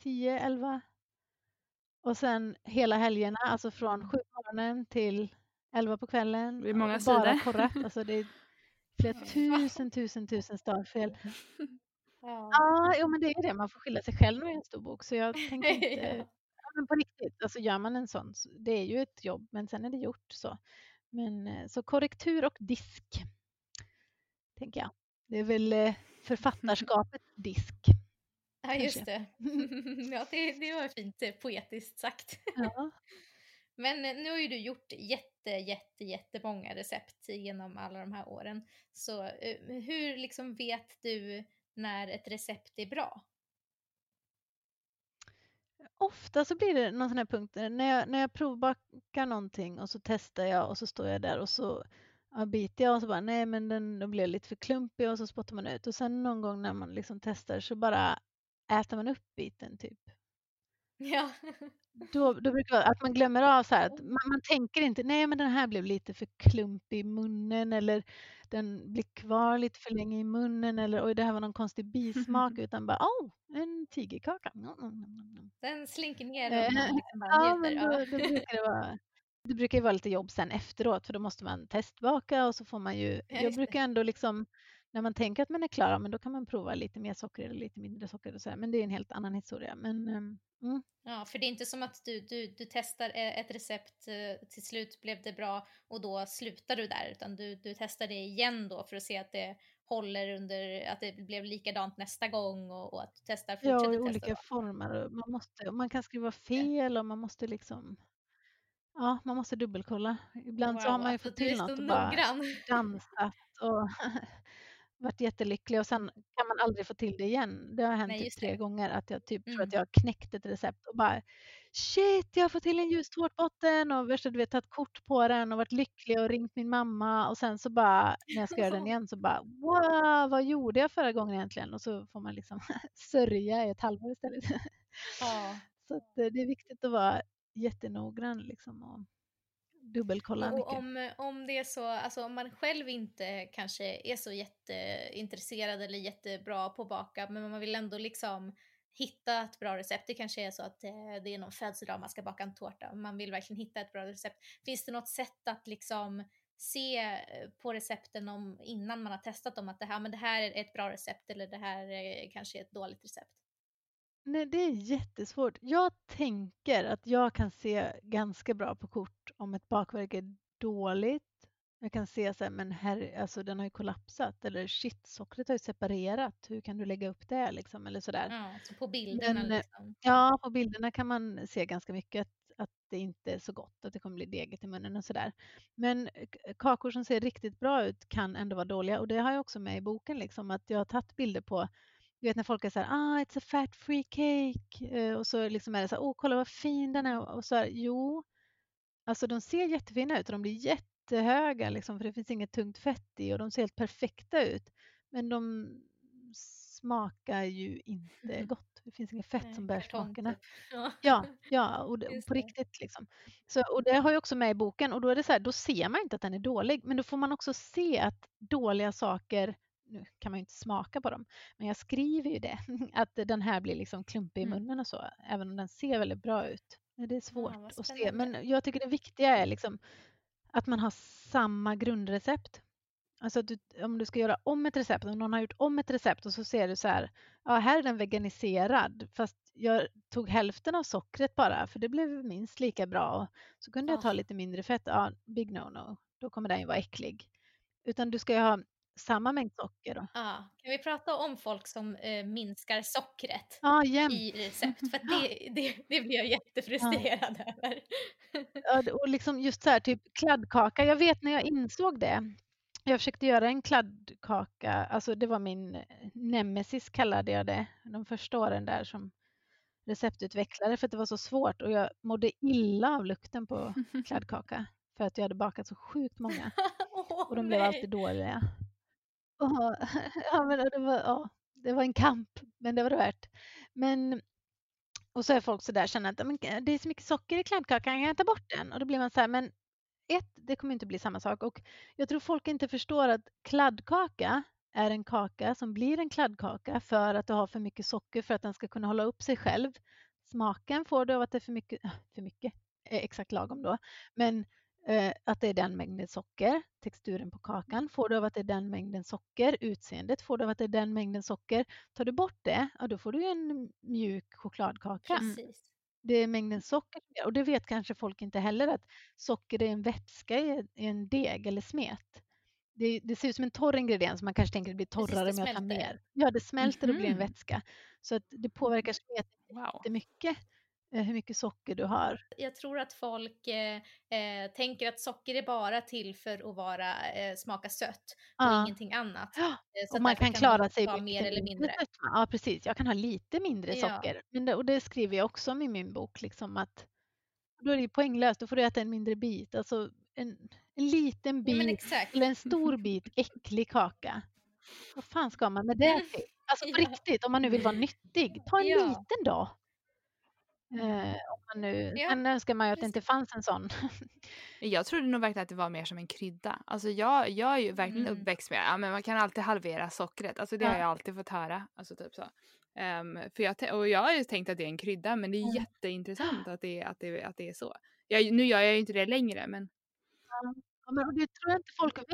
tio, elva. Och sen hela helgerna, alltså från sju på morgonen till elva på kvällen. Det är många bara korrat. Alltså det är flera tusen, tusen, tusen stavfel. Ja, ah, jo, men det är det. Man får skylla sig själv med en stor bok. Så jag tänker inte... ja. men på riktigt, alltså gör man en sån, det är ju ett jobb, men sen är det gjort så. Men eh, så korrektur och disk, tänker jag. Det är väl eh, författarskapet disk. Ja, just det. ja, det, det var fint eh, poetiskt sagt. Ja. Men nu har ju du gjort jätte, jätte, jättemånga recept genom alla de här åren. Så hur liksom vet du när ett recept är bra? Ofta så blir det någon sån här punkt när jag, när jag provbakar någonting och så testar jag och så står jag där och så ja, biter jag och så bara nej men den, den blev lite för klumpig och så spottar man ut och sen någon gång när man liksom testar så bara äter man upp biten typ. Ja. Då, då brukar det vara att man glömmer av så här att man, man tänker inte nej men den här blev lite för klumpig i munnen eller den blir kvar lite för länge i munnen eller oj det här var någon konstig bismak utan bara oh, en tigerkaka. Den slinker ner man liksom ja, men då, då brukar det vara det brukar ju vara lite jobb sen efteråt för då måste man testbaka och så får man ju, jag brukar ändå liksom när man tänker att man är klar, men då kan man prova lite mer socker eller lite mindre socker och så här. Men det är en helt annan historia. Men, ehm, mm. Ja, för det är inte som att du, du, du testar e-, ett recept, eh, till slut blev det bra och då slutar du där, utan du, du testar det igen då för att se att det håller under, att det blev likadant nästa gång och, och att du testar, fortsätter Ja, i olika då. former. Man, måste, man kan skriva fel ja. och man måste liksom Ja, man måste dubbelkolla. Ibland wow, så har man ju fått till något och bara dansat och varit jättelycklig och sen kan man aldrig få till det igen. Det har hänt Nej, typ tre det. gånger att jag typ tror Mm. att jag har knäckt ett recept och bara shit, jag har fått till en ljus tårtbotten och värsta du vet tagit kort på den och varit lycklig och ringt min mamma och sen så bara när jag ska göra den igen så bara wow, vad gjorde jag förra gången egentligen? Och så får man liksom sörja i ett halvår istället. Ja. Så eh, det är viktigt att vara jättenoggrann liksom och dubbelkolla Och om, om det är så, alltså om man själv inte kanske är så jätteintresserad eller jättebra på att baka, men man vill ändå liksom hitta ett bra recept. Det kanske är så att eh, det är någon födelsedag man ska baka en tårta och man vill verkligen hitta ett bra recept. Finns det något sätt att liksom se eh, på recepten om, innan man har testat dem att det här, men det här är ett bra recept eller det här är kanske ett dåligt recept? Nej, det är jättesvårt. Jag tänker att jag kan se ganska bra på kort om ett bakverk är dåligt. Jag kan se så här, men här, alltså den har ju kollapsat eller shit, sockret har ju separerat. Hur kan du lägga upp det liksom eller sådär. Ja, så på bilderna Men, eh, liksom. Ja, på bilderna kan man se ganska mycket att, att det inte är så gott, att det kommer bli deget i munnen och sådär. Men k- kakor som ser riktigt bra ut kan ändå vara dåliga och det har jag också med i boken, liksom, att jag har tagit bilder på du vet när folk är så här, ah it's a fat free cake eh, och så liksom är det så här, åh kolla vad fin den är och så här, jo, alltså de ser jättefina ut och de blir jättehöga liksom för det finns inget tungt fett i och de ser helt perfekta ut. Men de smakar ju inte gott. Det finns inget fett Nej, som bär smakerna. typ. Ja. Ja, ja och det, på riktigt liksom. Så, och det har jag också med i boken och då är det så här, då ser man inte att den är dålig, men då får man också se att dåliga saker, nu kan man ju inte smaka på dem, men jag skriver ju det, att den här blir liksom klumpig i Mm. munnen och så, även om den ser väldigt bra ut. Det är svårt vad att se, men jag tycker det viktiga är liksom att man har samma grundrecept. Alltså du, om du ska göra om ett recept, om någon har gjort om ett recept och så ser du så här, ja här är den veganiserad fast jag tog hälften av sockret bara för det blev minst lika bra. Så kunde jag ta Ja. lite mindre fett, ja big no-no, då kommer den ju vara äcklig. Utan du ska ju ha samma mängd socker. Då. Ja, kan vi prata om folk som eh, minskar sockret Ja, i recept? För det, det, det blir jag jättefrustrerad över. Ja, och liksom just så här, typ kladdkaka. Jag vet när jag insåg det. Jag försökte göra en kladdkaka, alltså det var min nemesis kallade jag det, de första åren där som receptutvecklare för att det var så svårt och jag mådde illa av lukten på kladdkaka för att jag hade bakat så sjukt många och de blev nej. alltid dåliga. Och, ja, men det, var, ja, det var en kamp, men det var det värt. Men, och så är folk så där känner att "Men eh, det är så mycket socker i kladdkakan, kan jag ta bort den? Och då blir man så här, men ett, det kommer inte bli samma sak och jag tror folk inte förstår att kladdkaka är en kaka som blir en kladdkaka för att du har för mycket socker för att den ska kunna hålla upp sig själv. Smaken får du av att det är för mycket, för mycket, är exakt lagom då, men att det är den mängden socker. Texturen på kakan får du av att det är den mängden socker. Utseendet får du av att det är den mängden socker. Tar du bort det, ja, då får du en mjuk chokladkaka. Precis. Det är mängden socker och det vet kanske folk inte heller att socker är en vätska i en deg eller smet. Det, det ser ut som en torr ingrediens, man kanske tänker att det blir Precis, torrare det om jag tar smälter. mer. Ja, det smälter och blir en Mhm. vätska. Så att det påverkar smeten Wow. jättemycket, eh, hur mycket socker du har. Jag tror att folk eh, eh, tänker att socker är bara till för att vara, eh, smaka sött och Ja. ingenting annat. Ja, Eh, så Och man kan klara man sig med mer eller mindre sötma. Ja, precis. Jag kan ha lite mindre Ja. socker. Men det, och det skriver jag också om i min bok, liksom att då är det poänglöst. Då får du äta en mindre bit. Alltså en, en liten Ja, bit exakt. eller en stor bit äcklig kaka. Vad fan ska man med det till? Alltså på Ja. riktigt, om man nu vill vara nyttig, ta en Ja. liten då. Eh, om man nu, Ja, Sen önskar man ju att det inte fanns en sån. Jag trodde nog verkligen att det var mer som en krydda. Alltså jag, jag är ju verkligen Mm. uppväxt med ja, men man kan alltid halvera sockret. Alltså det Ja. har jag alltid fått höra. Alltså typ så. Ehm, för jag, och jag har ju tänkt att det är en krydda men det är Mm. jätteintressant att det, att, det, att det är så. Jag, nu gör jag ju inte det längre men Ja, men det tror jag inte folk vet.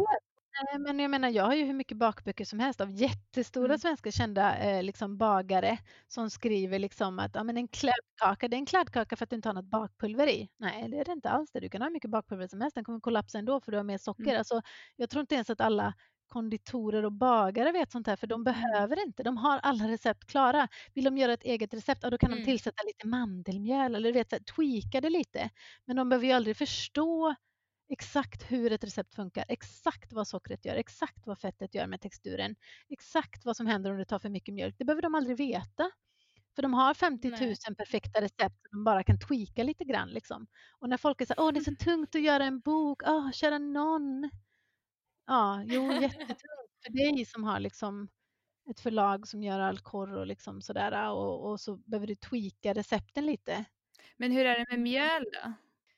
Nej, Men jag menar, jag har ju hur mycket bakböcker som helst av jättestora Mm. svenska kända eh, liksom bagare som skriver liksom att ja, men en kladdkaka, det är en kladdkaka för att du inte har något bakpulver i. Nej, det är det inte alls. Det. Du kan ha hur mycket bakpulver som helst, den kommer kollapsa ändå för du har mer socker. Mm. Alltså, jag tror inte ens att alla konditorer och bagare vet sånt här för de behöver inte. De har alla recept klara. Vill de göra ett eget recept, ja, då kan Mm. de tillsätta lite mandelmjöl eller du vet, så här, tweaka det lite. Men de behöver ju aldrig förstå exakt hur ett recept funkar, exakt vad sockret gör, exakt vad fettet gör med texturen, exakt vad som händer om du tar för mycket mjölk. Det behöver de aldrig veta. För de har 50 000 Nej. perfekta recept som de bara kan tweaka lite grann. Liksom. Och när folk är så åh det är så tungt att göra en bok, åh kära någon. Ja, jo jättetungt för dig som har liksom ett förlag som gör all korr och liksom sådär och, och så behöver du tweaka recepten lite. Men hur är det med mjöl då?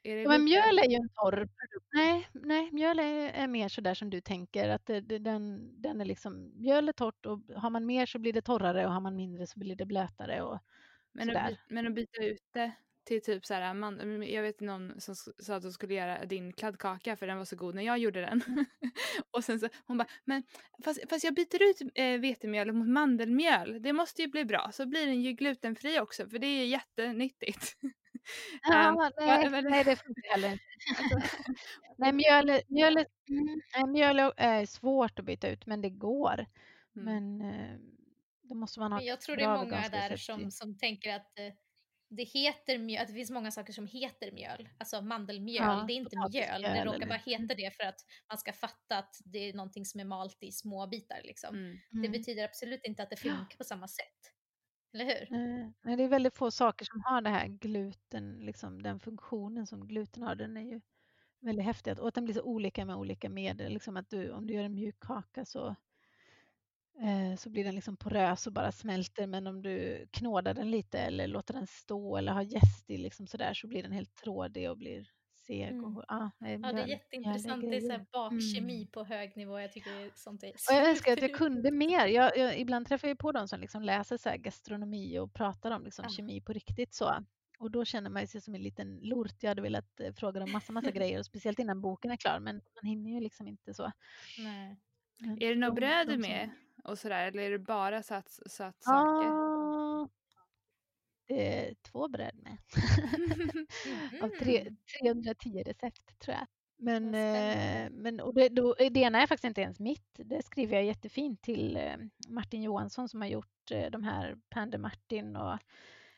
Men mjöl är ju en torr produkt. Nej, nej mjöl är, är mer sådär som du tänker. Att det, det, den, den är liksom, mjöl är torrt och har man mer så blir det torrare och har man mindre så blir det blötare. Och men, sådär. Att, men att byta ut det till typ så här, man, jag vet någon som sa att hon skulle göra din kladdkaka för den var så god när jag gjorde den. och sen så hon bara, men fast, fast jag byter ut äh, vetemjöl mot mandelmjöl, det måste ju bli bra, så blir den ju glutenfri också för det är jättenyttigt. Ja, um, nej, men, nej, det funkar heller inte. Alltså, nej, mjöl, mjöl, mm, mjöl är svårt att byta ut men det går. Mm. Men eh, då måste man ha Jag tror det är många där som, som tänker att eh, det heter mjöl, att det finns många saker som heter mjöl. Alltså mandelmjöl, ja, det är inte mjöl. Det råkar bara heta det för att man ska fatta att det är någonting som är malt i små bitar. Liksom. Mm. Det mm. betyder absolut inte att det funkar på samma sätt. Eller hur? Mm, nej, det är väldigt få saker som har det här gluten, liksom den funktionen som gluten har. Den är ju väldigt häftig och att den blir så olika med olika medel. Liksom att du, om du gör en mjuk kaka så Eh, så blir den liksom porös och bara smälter men om du knådar den lite eller låter den stå eller har jäst i liksom sådär så blir den helt trådig och blir seg. Mm. Och, ah, ja, det är jätteintressant. Ja, det är, så bakkemi mm. på hög nivå. Jag tycker sånt är och Jag önskar att jag kunde mer. Jag, jag, ibland träffar jag på de som liksom läser så gastronomi och pratar om liksom ah. kemi på riktigt så. Och då känner man sig som en liten lort. Jag hade velat eh, fråga dem massa, massa grejer, och speciellt innan boken är klar, men man hinner ju liksom inte så. Nej. är det något bröd med? och sådär eller är det bara satt, satt saker? Är två bröd med. Av tre, 310 mm. recept tror jag. Men, eh, men och det, då, det ena är faktiskt inte ens mitt. Det skriver jag jättefint till eh, Martin Johansson som har gjort eh, de här Pander Martin och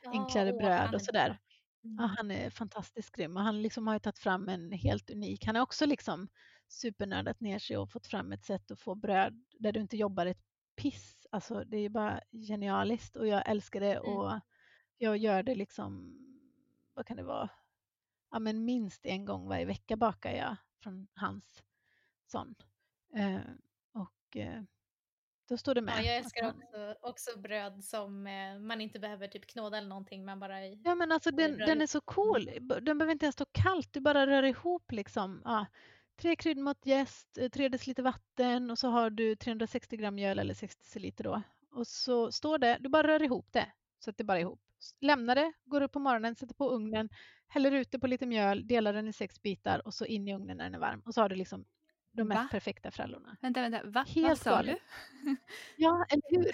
ja, Enklare bröd och sådär. Ja, mm. han är fantastiskt grym och han liksom har tagit fram en helt unik. Han har också liksom supernördat ner sig och fått fram ett sätt att få bröd där du inte jobbar ett piss. Alltså det är bara genialiskt och jag älskar det mm. Jag gör det liksom, vad kan det vara, ja men minst en gång varje vecka bakar jag från hans sån. Eh, och eh, då står det med. Ja, jag älskar också, också bröd som eh, man inte behöver typ knåda eller någonting. Man bara i, ja men alltså den, den är så cool. Den behöver inte ens stå kallt. Du bara rör ihop liksom. Ja, tre kryddmått jäst, eh, tre deciliter vatten och så har du 360 gram mjöl eller 60 deciliter då. Och så står det, du bara rör ihop det så att det bara är ihop. Lämnar det, går upp på morgonen, sätter på ugnen, häller ut det på lite mjöl, delar den i sex bitar och så in i ugnen när den är varm. Och så har du liksom de mest Va? perfekta frallorna. Vänta, vänta, va? Helt Vad sa du? ja, eller hur?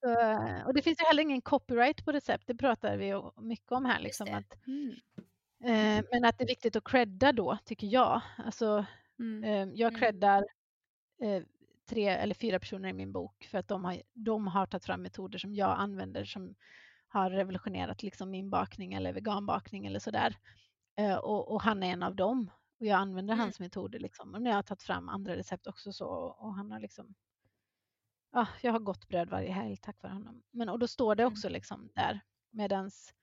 så, och det finns ju heller ingen copyright på recept, det pratar vi mycket om här. Liksom, att, mm. Eh, men att det är viktigt att credda då, tycker jag. Alltså, mm. eh, jag mm. creddar eh, tre eller fyra personer i min bok för att de har, de har tagit fram metoder som jag använder som har revolutionerat liksom min bakning eller veganbakning eller sådär. Eh, och, och, han är en av dem. Och jag använder mm. hans metoder. Liksom. Och nu har jag tagit fram andra recept också så, och han har liksom ja, jag har gott bröd varje helg tack vare honom. Men, och då står det mm. också liksom där medans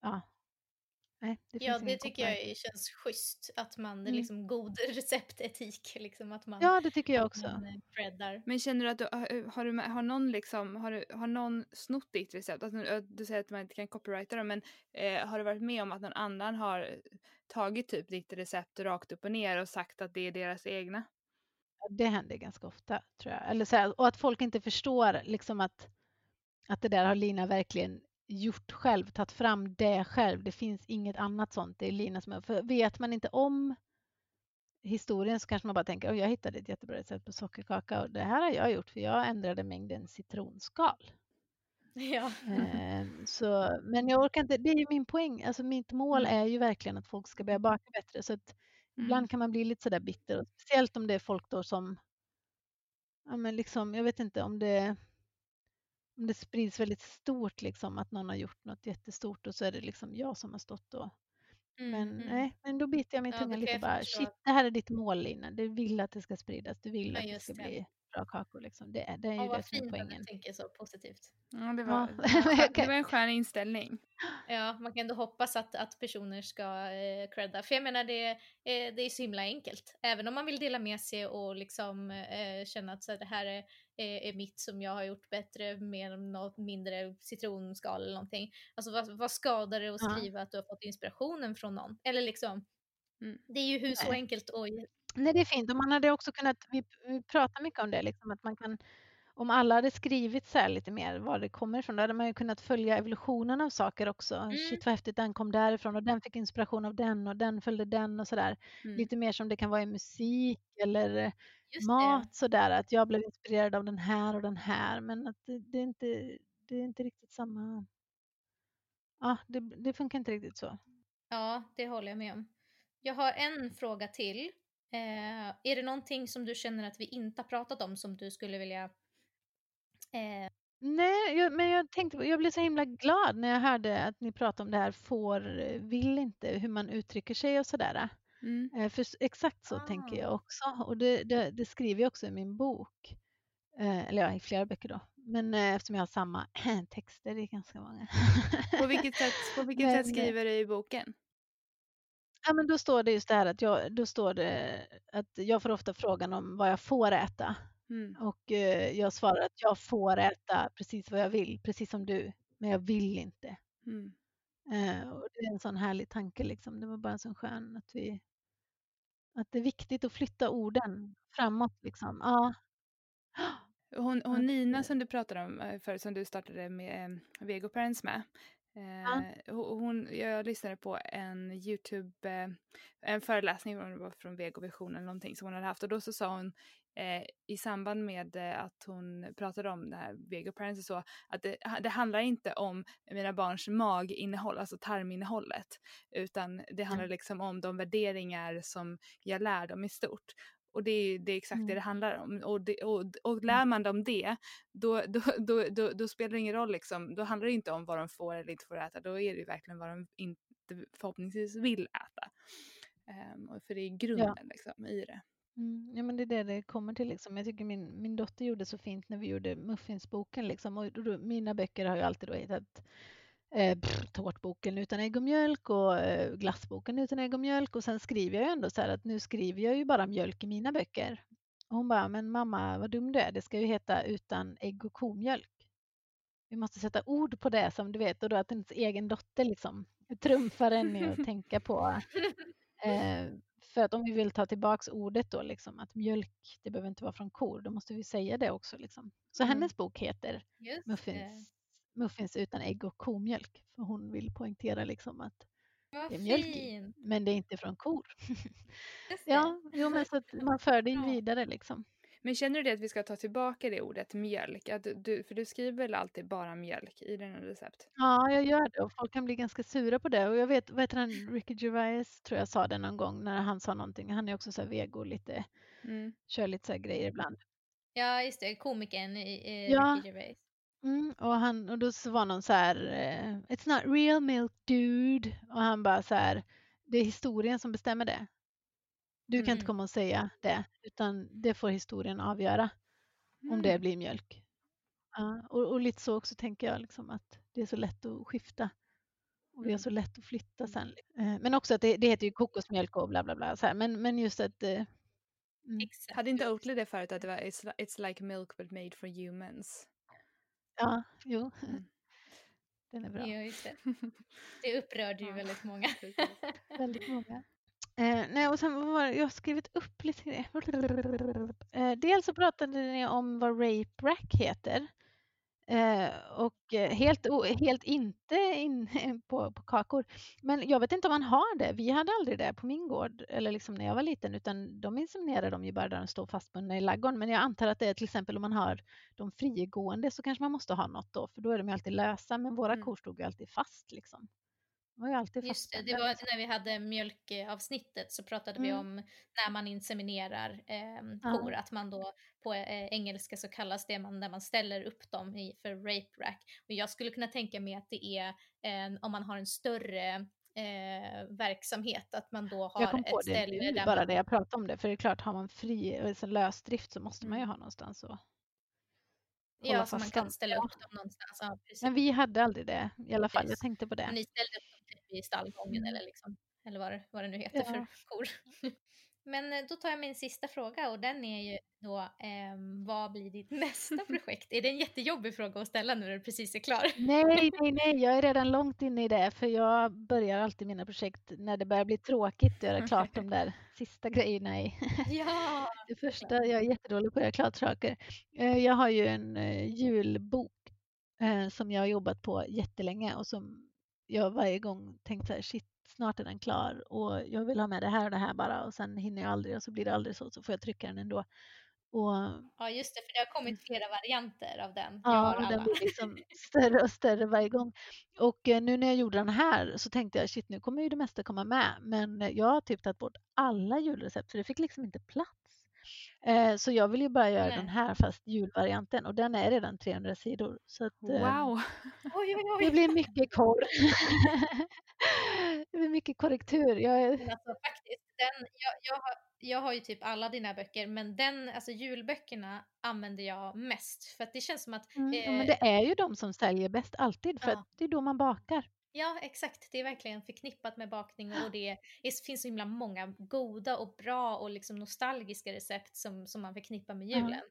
ja, Nej, det ja, det tycker jag känns schysst. Att man, mm. liksom god receptetik. Liksom, att man, ja, det tycker jag också. Eh, Men känner du att du har, du, har någon liksom, har, du, har någon snott ditt recept? Alltså, du säger att man inte kan copyrighta dem, men eh, har du varit med om att någon annan har tagit typ ditt recept rakt upp och ner och sagt att det är deras egna? Det händer ganska ofta, tror jag. Eller så här, och att folk inte förstår liksom att, att det där har Lina verkligen gjort själv, tagit fram det själv. Det finns inget annat sånt. Det är Lina som För vet man inte om historien så kanske man bara tänker att jag hittade ett jättebra recept på sockerkaka och det här har jag gjort för jag ändrade mängden citronskal. Ja. Eh, så, men jag orkar inte, det är ju min poäng. Alltså mitt mål mm. är ju verkligen att folk ska börja baka bättre. Så att mm. ibland kan man bli lite sådär bitter. Speciellt om det är folk då som, ja men liksom, jag vet inte om det om det sprids väldigt stort, liksom, att någon har gjort något jättestort och så är det liksom jag som har stått och Mm, men mm. nej, men då biter jag mig i tungan lite bara. Shit, det här är ditt mål Lina. Du vill att det ska spridas. Du vill ja, att det ska det. bli bra kakor. Liksom. Det, det är ju ja, det som är poängen. Vad tänker så positivt. Ja, det var, ja. det var en skön inställning. Ja, man kan ändå hoppas att, att personer ska eh, credda. För jag menar, det, eh, det är så himla enkelt. Även om man vill dela med sig och liksom eh, känna att så här, det här är, är, är, mitt som jag har gjort bättre med något mindre citronskal eller någonting. Alltså vad, vad skadar det att skriva ja. att du har fått inspirationen från någon? Eller liksom, mm. det är ju hur så enkelt och Nej, det är fint. Och man hade också kunnat, vi, vi pratar mycket om det, liksom, att man kan, om alla hade skrivit så här lite mer var det kommer ifrån, då hade man ju kunnat följa evolutionen av saker också. Mm. Shit vad häftigt, den kom därifrån och den fick inspiration av den och den följde den och sådär. Mm. Lite mer som det kan vara i musik eller mat sådär, att jag blev inspirerad av den här och den här, men att det, det är, inte, det är inte riktigt samma... Ja, det, det funkar inte riktigt så. Ja, det håller jag med om. Jag har en fråga till Eh, är det någonting som du känner att vi inte har pratat om som du skulle vilja eh... Nej, jag, men jag tänkte, jag blev så himla glad när jag hörde att ni pratade om det här får, vill inte, hur man uttrycker sig och sådär. Mm. Eh, för exakt så ah. tänker jag också och det, det, det, skriver jag också i min bok. Eh, eller ja, i flera böcker då. Men eh, eftersom jag har samma texter i ganska många. på vilket sätt, på vilket men, sätt skriver du i boken? Ja, men då står det just det här att jag, då står det att jag får ofta frågan om vad jag får äta. Mm. Och eh, jag svarar att jag får äta precis vad jag vill, precis som du, men jag vill inte. Mm. Eh, och det är en sån härlig tanke liksom. Det var bara en sån skön att vi att det är viktigt att flytta orden framåt liksom. Ja. Hon, hon Nina som du pratade om eh, för, som du startade med eh, Vego Parents med, Ja. Eh, hon, jag lyssnade på en Youtube, en föreläsning från Vegovision eller någonting som hon hade haft och då så sa hon eh, i samband med eh, att hon pratade om det här Vego Parents så att det, det, handlar inte om mina barns maginnehåll, alltså tarminnehållet, utan det handlar liksom om de värderingar som jag lär dem i stort. Och det är, det är exakt mm. det det handlar om. Och, det, och, och lär man dem det, då, då, då, då, då spelar det ingen roll liksom. Då handlar det inte om vad de får eller inte får äta. Då är det ju verkligen vad de inte förhoppningsvis vill äta. Um, för det är grunden ja. liksom, i det. Mm, ja men det är det det kommer till liksom. Jag tycker min, min dotter gjorde så fint när vi gjorde muffinsboken liksom. Och då, mina böcker har ju alltid då hetat eh, tårtboken utan ägg och mjölk och eh, glassboken utan ägg och mjölk och sen skriver jag ju ändå så här att nu skriver jag ju bara mjölk i mina böcker. Och hon bara, men mamma vad dum du är, det ska ju heta utan ägg och komjölk. Vi måste sätta ord på det som du vet och då att ens egen dotter liksom trumfar en i att tänka på. Eh, för att om vi vill ta tillbaks ordet då liksom att mjölk, det behöver inte vara från kor, då måste vi säga det också liksom. Så mm. hennes bok heter Just Muffins muffins utan ägg och komjölk. För hon vill poängtera liksom att Vad det är mjölk i, men det är inte från kor. ja, jo, men så att man för det vidare liksom. Men känner du det att vi ska ta tillbaka det ordet mjölk? Att du, för du skriver väl alltid bara mjölk i dina recept? Ja, jag gör det och folk kan bli ganska sura på det. Och jag vet, vad heter han, Ricky Gervais tror jag sa det någon gång när han sa någonting. Han är också så här vego lite, mm. kör lite så här grejer ibland. Ja, just det, komikern i, i ja. Ricky Gervais. Mm, och, han, och då var någon så här, eh, It's not real milk dude. Och han bara så här, det är historien som bestämmer det. Du mm. kan inte mm. komma och säga det, utan det får historien avgöra mm. om det mm. blir mjölk. Ja, och, och, lite så också tänker jag, liksom, att det är så lätt att skifta. Och vi har mm. så lätt att flytta sen. Eh, men också att det, det heter ju kokosmjölk och bla bla bla. Så här. Men, men just att eh, Mm. Hade inte Oatly det förut att det var it's, it's like milk but made for humans? Ja, jo. Mm. Den är bra. Ja, just det. det upprörde ju väldigt många. väldigt många. Eh, nej, och sen var jag har skrivit upp lite eh, Dels så pratade ni om vad Rape Rack heter. Eh, och eh, helt, helt inte in på, på kakor. Men jag vet inte om man har det. Vi hade aldrig det på min gård eller liksom när jag var liten utan de inseminerar de ju bara där de står fastbundna i laggorn. Men jag antar att det är till exempel om man har de frigående så kanske man måste ha något då för då är de ju alltid lösa men våra mm. kor stod ju alltid fast liksom. Var ju alltid Just det, det var när vi hade mjölkavsnittet så pratade mm. vi om när man inseminerar eh, kor, ja. att man då på eh, engelska så kallas det man, när man ställer upp dem i, för rape rack. Och jag skulle kunna tänka mig att det är eh, om man har en större eh, verksamhet, att man då har jag kom på ett ställe det nu, bara man... det jag pratade om det, för det är klart, har man fri alltså lösdrift så måste man ju mm. ha någonstans att Ja, så man kan ställa upp dem någonstans. Ja, Men vi hade aldrig det i alla fall, precis. jag tänkte på det. Men ni ställde upp typ i stallgången mm. eller, liksom, eller vad, det, vad det nu heter ja. för kor. Men eh, då tar jag min sista fråga och den är ju då, eh, vad blir ditt nästa projekt? Är det en jättejobbig fråga att ställa nu när du precis är klar? Nej, nej, nej, jag är redan långt inne i det, för jag börjar alltid mina projekt när det börjar bli tråkigt att göra klart de där sista grejerna i. Ja! Det första, jag är jättedålig på att göra klart saker. Eh, jag har ju en eh, julbok som jag har jobbat på jättelänge och som jag varje gång tänkt så här, shit, snart är den klar och jag vill ha med det här och det här bara och sen hinner jag aldrig och så blir det aldrig så, så får jag trycka den ändå. Och, ja just det, för det har kommit flera varianter av den. Ja, den blir liksom större och större varje gång. Och eh, nu när jag gjorde den här så tänkte jag shit nu kommer ju det mesta komma med men jag har typ tagit bort alla julrecept för det fick liksom inte plats. Eh, så jag vill ju bara göra Nej. den här fast julvarianten och den är redan 300 sidor. Så att, eh, wow! oj, oj, oj. Det blir mycket korr. det blir mycket korrektur. Jag, alltså, faktiskt, den, jag, jag, har, jag har ju typ alla dina böcker men den, alltså julböckerna använder jag mest för att det känns som att... Mm, eh, men det är ju de som säljer bäst alltid för ja. att det är då man bakar. Ja, exakt. Det är verkligen förknippat med bakning och det är, finns så himla många goda och bra och liksom nostalgiska recept som, som man förknippar med julen. Mm.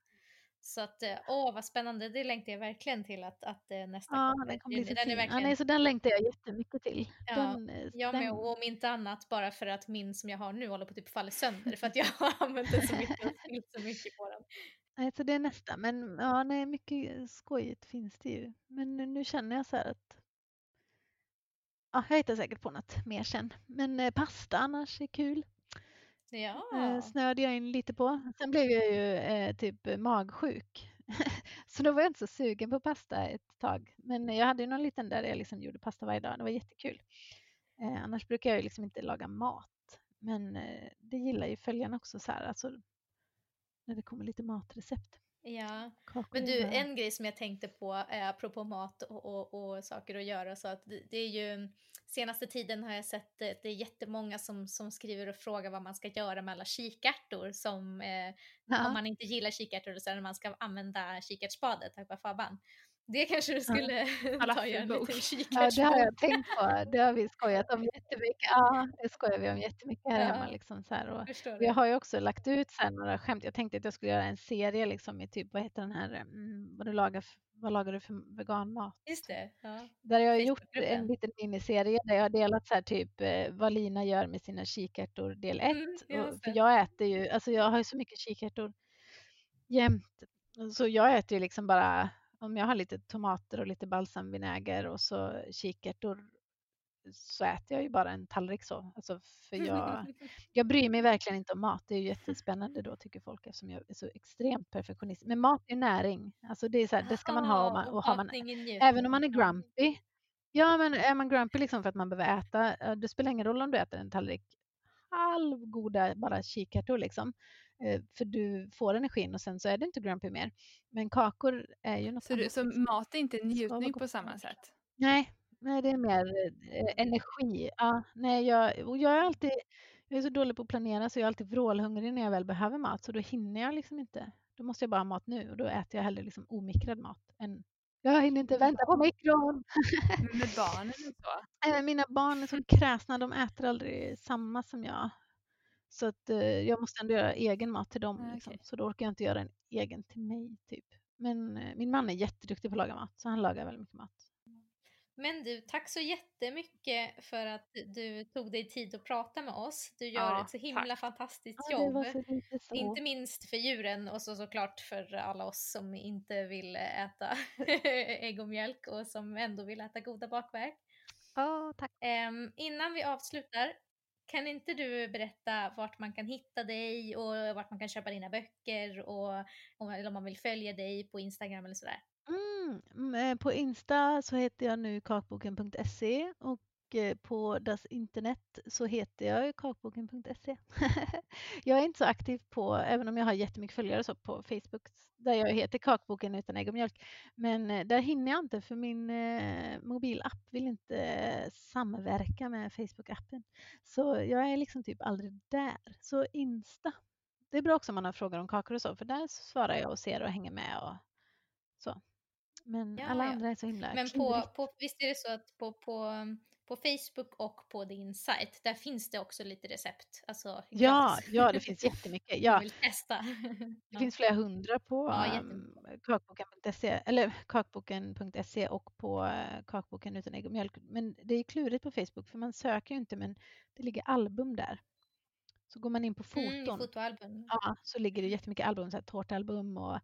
Så att, eh, åh vad spännande, det längtar jag verkligen till att, att eh, nästa ja, kommer. Den kommer bli så den är verkligen... ja, nej, så den längtar jag jättemycket till. Ja, den, jag med, och om inte annat bara för att min som jag har nu håller på att typ falla sönder för att jag har använt den så mycket och så mycket på den. Nej, så det är nästa, men ja, nej, mycket skojigt finns det ju. Men nu, nu känner jag så här att ja, jag hittar säkert på något mer sen. Men eh, pasta annars är kul. Ja. Eh, snöade jag in lite på. Sen blev jag ju eh, typ magsjuk. så då var jag inte så sugen på pasta ett tag. Men jag hade ju någon liten där jag liksom gjorde pasta varje dag. Det var jättekul. Eh, annars brukar jag ju liksom inte laga mat. Men eh, det gillar ju följarna också så här. Alltså, när det kommer lite matrecept. Ja, men du en grej som jag tänkte på eh, apropå mat och, och, och saker att göra så att det, det, är ju senaste tiden har jag sett det, det är jättemånga som, som skriver och frågar vad man ska göra med alla kikärtor som eh, ja. om man inte gillar kikärtor så när man ska använda kikärtsspadet, tack Faban. Det kanske du skulle ja. ta göra en liten Ja, det har jag tänkt på. Det har vi skojat om jättemycket. Ja, det skojar vi om jättemycket här ja. hemma. Liksom, så här. Och jag har ju också lagt ut så några skämt. Jag tänkte att jag skulle göra en serie liksom, i typ, vad heter den här, mm, vad, du lagar, vad lagar du för veganmat? Just det. Ja. Där jag har gjort en liten miniserie där jag har delat så här, typ eh, vad Lina gör med sina kikärtor del 1. Mm, för jag äter ju, alltså jag har ju så mycket kikärtor jämt. Så jag äter ju liksom bara om jag har lite tomater och lite balsamvinäger och så kikärtor så äter jag ju bara en tallrik så. Alltså för jag, jag bryr mig verkligen inte om mat. Det är ju jättespännande då tycker folk eftersom jag är så extremt perfektionist. Men mat är näring. Alltså det, är så här, det ska man ha och, man, och har man, även om man är grumpy. Ja men är man grumpy liksom för att man behöver äta, det spelar ingen roll om du äter en tallrik halvgoda bara kikärtor liksom. Eh, för du får energin och sen så är det inte grumpy mer. Men kakor är ju något Så, annat. så mat är inte njutning på samma sätt? Nej, nej det är mer eh, energi. Ja, nej, jag, och jag är alltid jag är så dålig på att planera så jag är alltid vrålhungrig när jag väl behöver mat så då hinner jag liksom inte. Då måste jag bara ha mat nu och då äter jag hellre liksom omikrad mat än jag hinner inte vänta på mikron. Med barnen och så? Eh, mina barn är så kräsna, de äter aldrig samma som jag. Så att eh, jag måste ändå göra egen mat till dem. Okay. Liksom. Så då orkar jag inte göra en egen till mig. typ. Men eh, min man är jätteduktig på att laga mat, så han lagar väldigt mycket mat. Men du, tack så jättemycket för att du tog dig tid att prata med oss. Du gör ja, ett så himla tack. fantastiskt ja, jobb. Inte minst för djuren och så såklart för alla oss som inte vill äta ägg och mjölk och som ändå vill äta goda bakverk. Ja, tack. Um, innan vi avslutar kan inte du berätta vart man kan hitta dig och vart man kan köpa dina böcker och om, om man vill följa dig på Instagram eller sådär? Mm, mm eh, på Insta så heter jag nu kakboken.se och eh, på Das Internet så heter jag kakboken.se. jag är inte så aktiv på, även om jag har jättemycket följare så på Facebook där jag heter Kakboken utan ägg och mjölk. Men eh, där hinner jag inte för min eh, mobilapp vill inte samverka med Facebook-appen. Så jag är liksom typ aldrig där. Så Insta, det är bra också om man har frågor om kakor och så för där svarar jag och ser och hänger med och så. Men ja, alla andra är så himla Men på, på, visst är det så att på, på, på Facebook och på din sajt, där finns det också lite recept? Alltså, ja, ja, det finns jättemycket. Ja. vill testa. det finns flera hundra på ja, um, kakboken.se eller kakboken.se och på uh, kakboken utan ägg och mjölk. Men det är klurigt på Facebook för man söker ju inte men det ligger album där. Så går man in på foton, mm. Ja, så ligger det jättemycket album, så här, tårtalbum och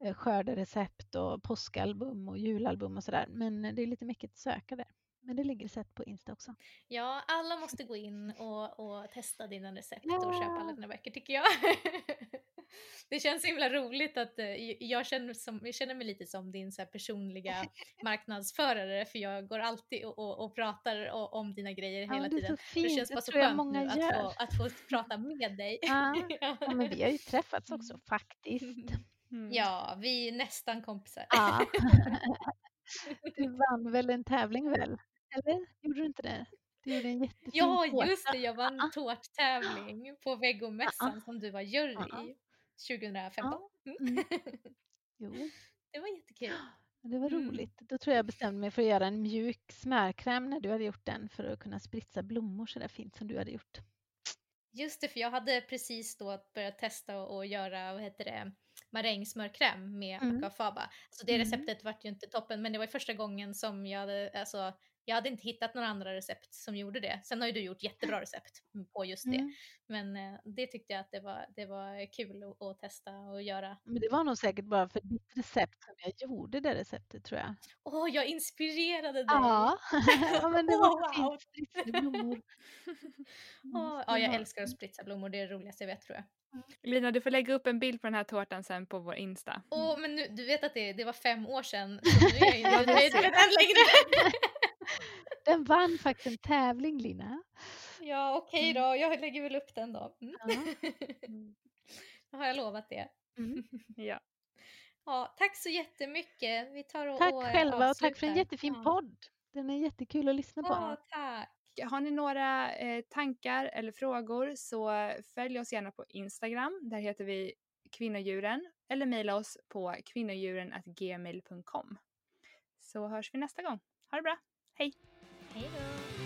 Eh, skörderecept och påskalbum och julalbum och sådär. Men det är lite mycket att söka där. Men det ligger recept på Insta också. Ja, alla måste gå in och, och testa dina recept ja. och köpa alla dina böcker tycker jag. det känns så himla roligt att uh, jag, känner som, jag känner mig lite som din så personliga marknadsförare för jag går alltid och, och, och pratar och, om dina grejer ja, hela tiden. Det, det känns bara så skönt nu att få, att få prata med dig. Ja. ja. men vi har ju träffats också faktiskt. Mm. Ja, vi är nästan kompisar. Ja. Du vann väl en tävling väl? Eller gjorde du inte det? Du gjorde en jättefin Ja, tårta. just det. Jag vann en tårttävling på Vegomässan som du var jury i 2015. Mm. mm. Jo. Det var jättekul. Det var mm. roligt. Då tror jag bestämde mig för att göra en mjuk smörkräm när du hade gjort den för att kunna spritsa blommor så där fint som du hade gjort. Just det, för jag hade precis då börjat testa och göra, vad heter det, marängsmörkräm med mm. akafaba. Så det mm. receptet vart ju inte toppen men det var första gången som jag hade, alltså, jag hade inte hittat några andra recept som gjorde det. Sen har ju du gjort jättebra recept på just det. Mm. Men eh, det tyckte jag att det var, det var kul att, att, testa och göra. Men det var nog säkert bara för ditt recept som jag gjorde det receptet tror jag. Åh, oh, jag inspirerade dig! Ja, ja men det var oh, wow. fint. blommor. oh, ja, jag älskar att spritsa blommor. Det är det roligaste jag vet tror jag. Lina, du får lägga upp en bild på den här tårtan sen på vår Insta. Åh, oh, men nu, du vet att det, det var fem år sedan, så nu är jag inte nöjd med den längre. den vann faktiskt en tävling, Lina. Ja, okej okay då. Mm. Jag lägger väl upp den då. Mm. Ja. då har jag lovat det. Mm. Ja. Ja, tack så jättemycket. Vi tar och Tack och själva och tack för en jättefin ja. podd. Den är jättekul att lyssna på. Ja, tack. Har ni några eh, tankar eller frågor så följ oss gärna på Instagram. Där heter vi kvinnodjuren eller mejla oss på kvinnodjuren.gmail.com. Så hörs vi nästa gång. Ha det bra. Hej! Hej då!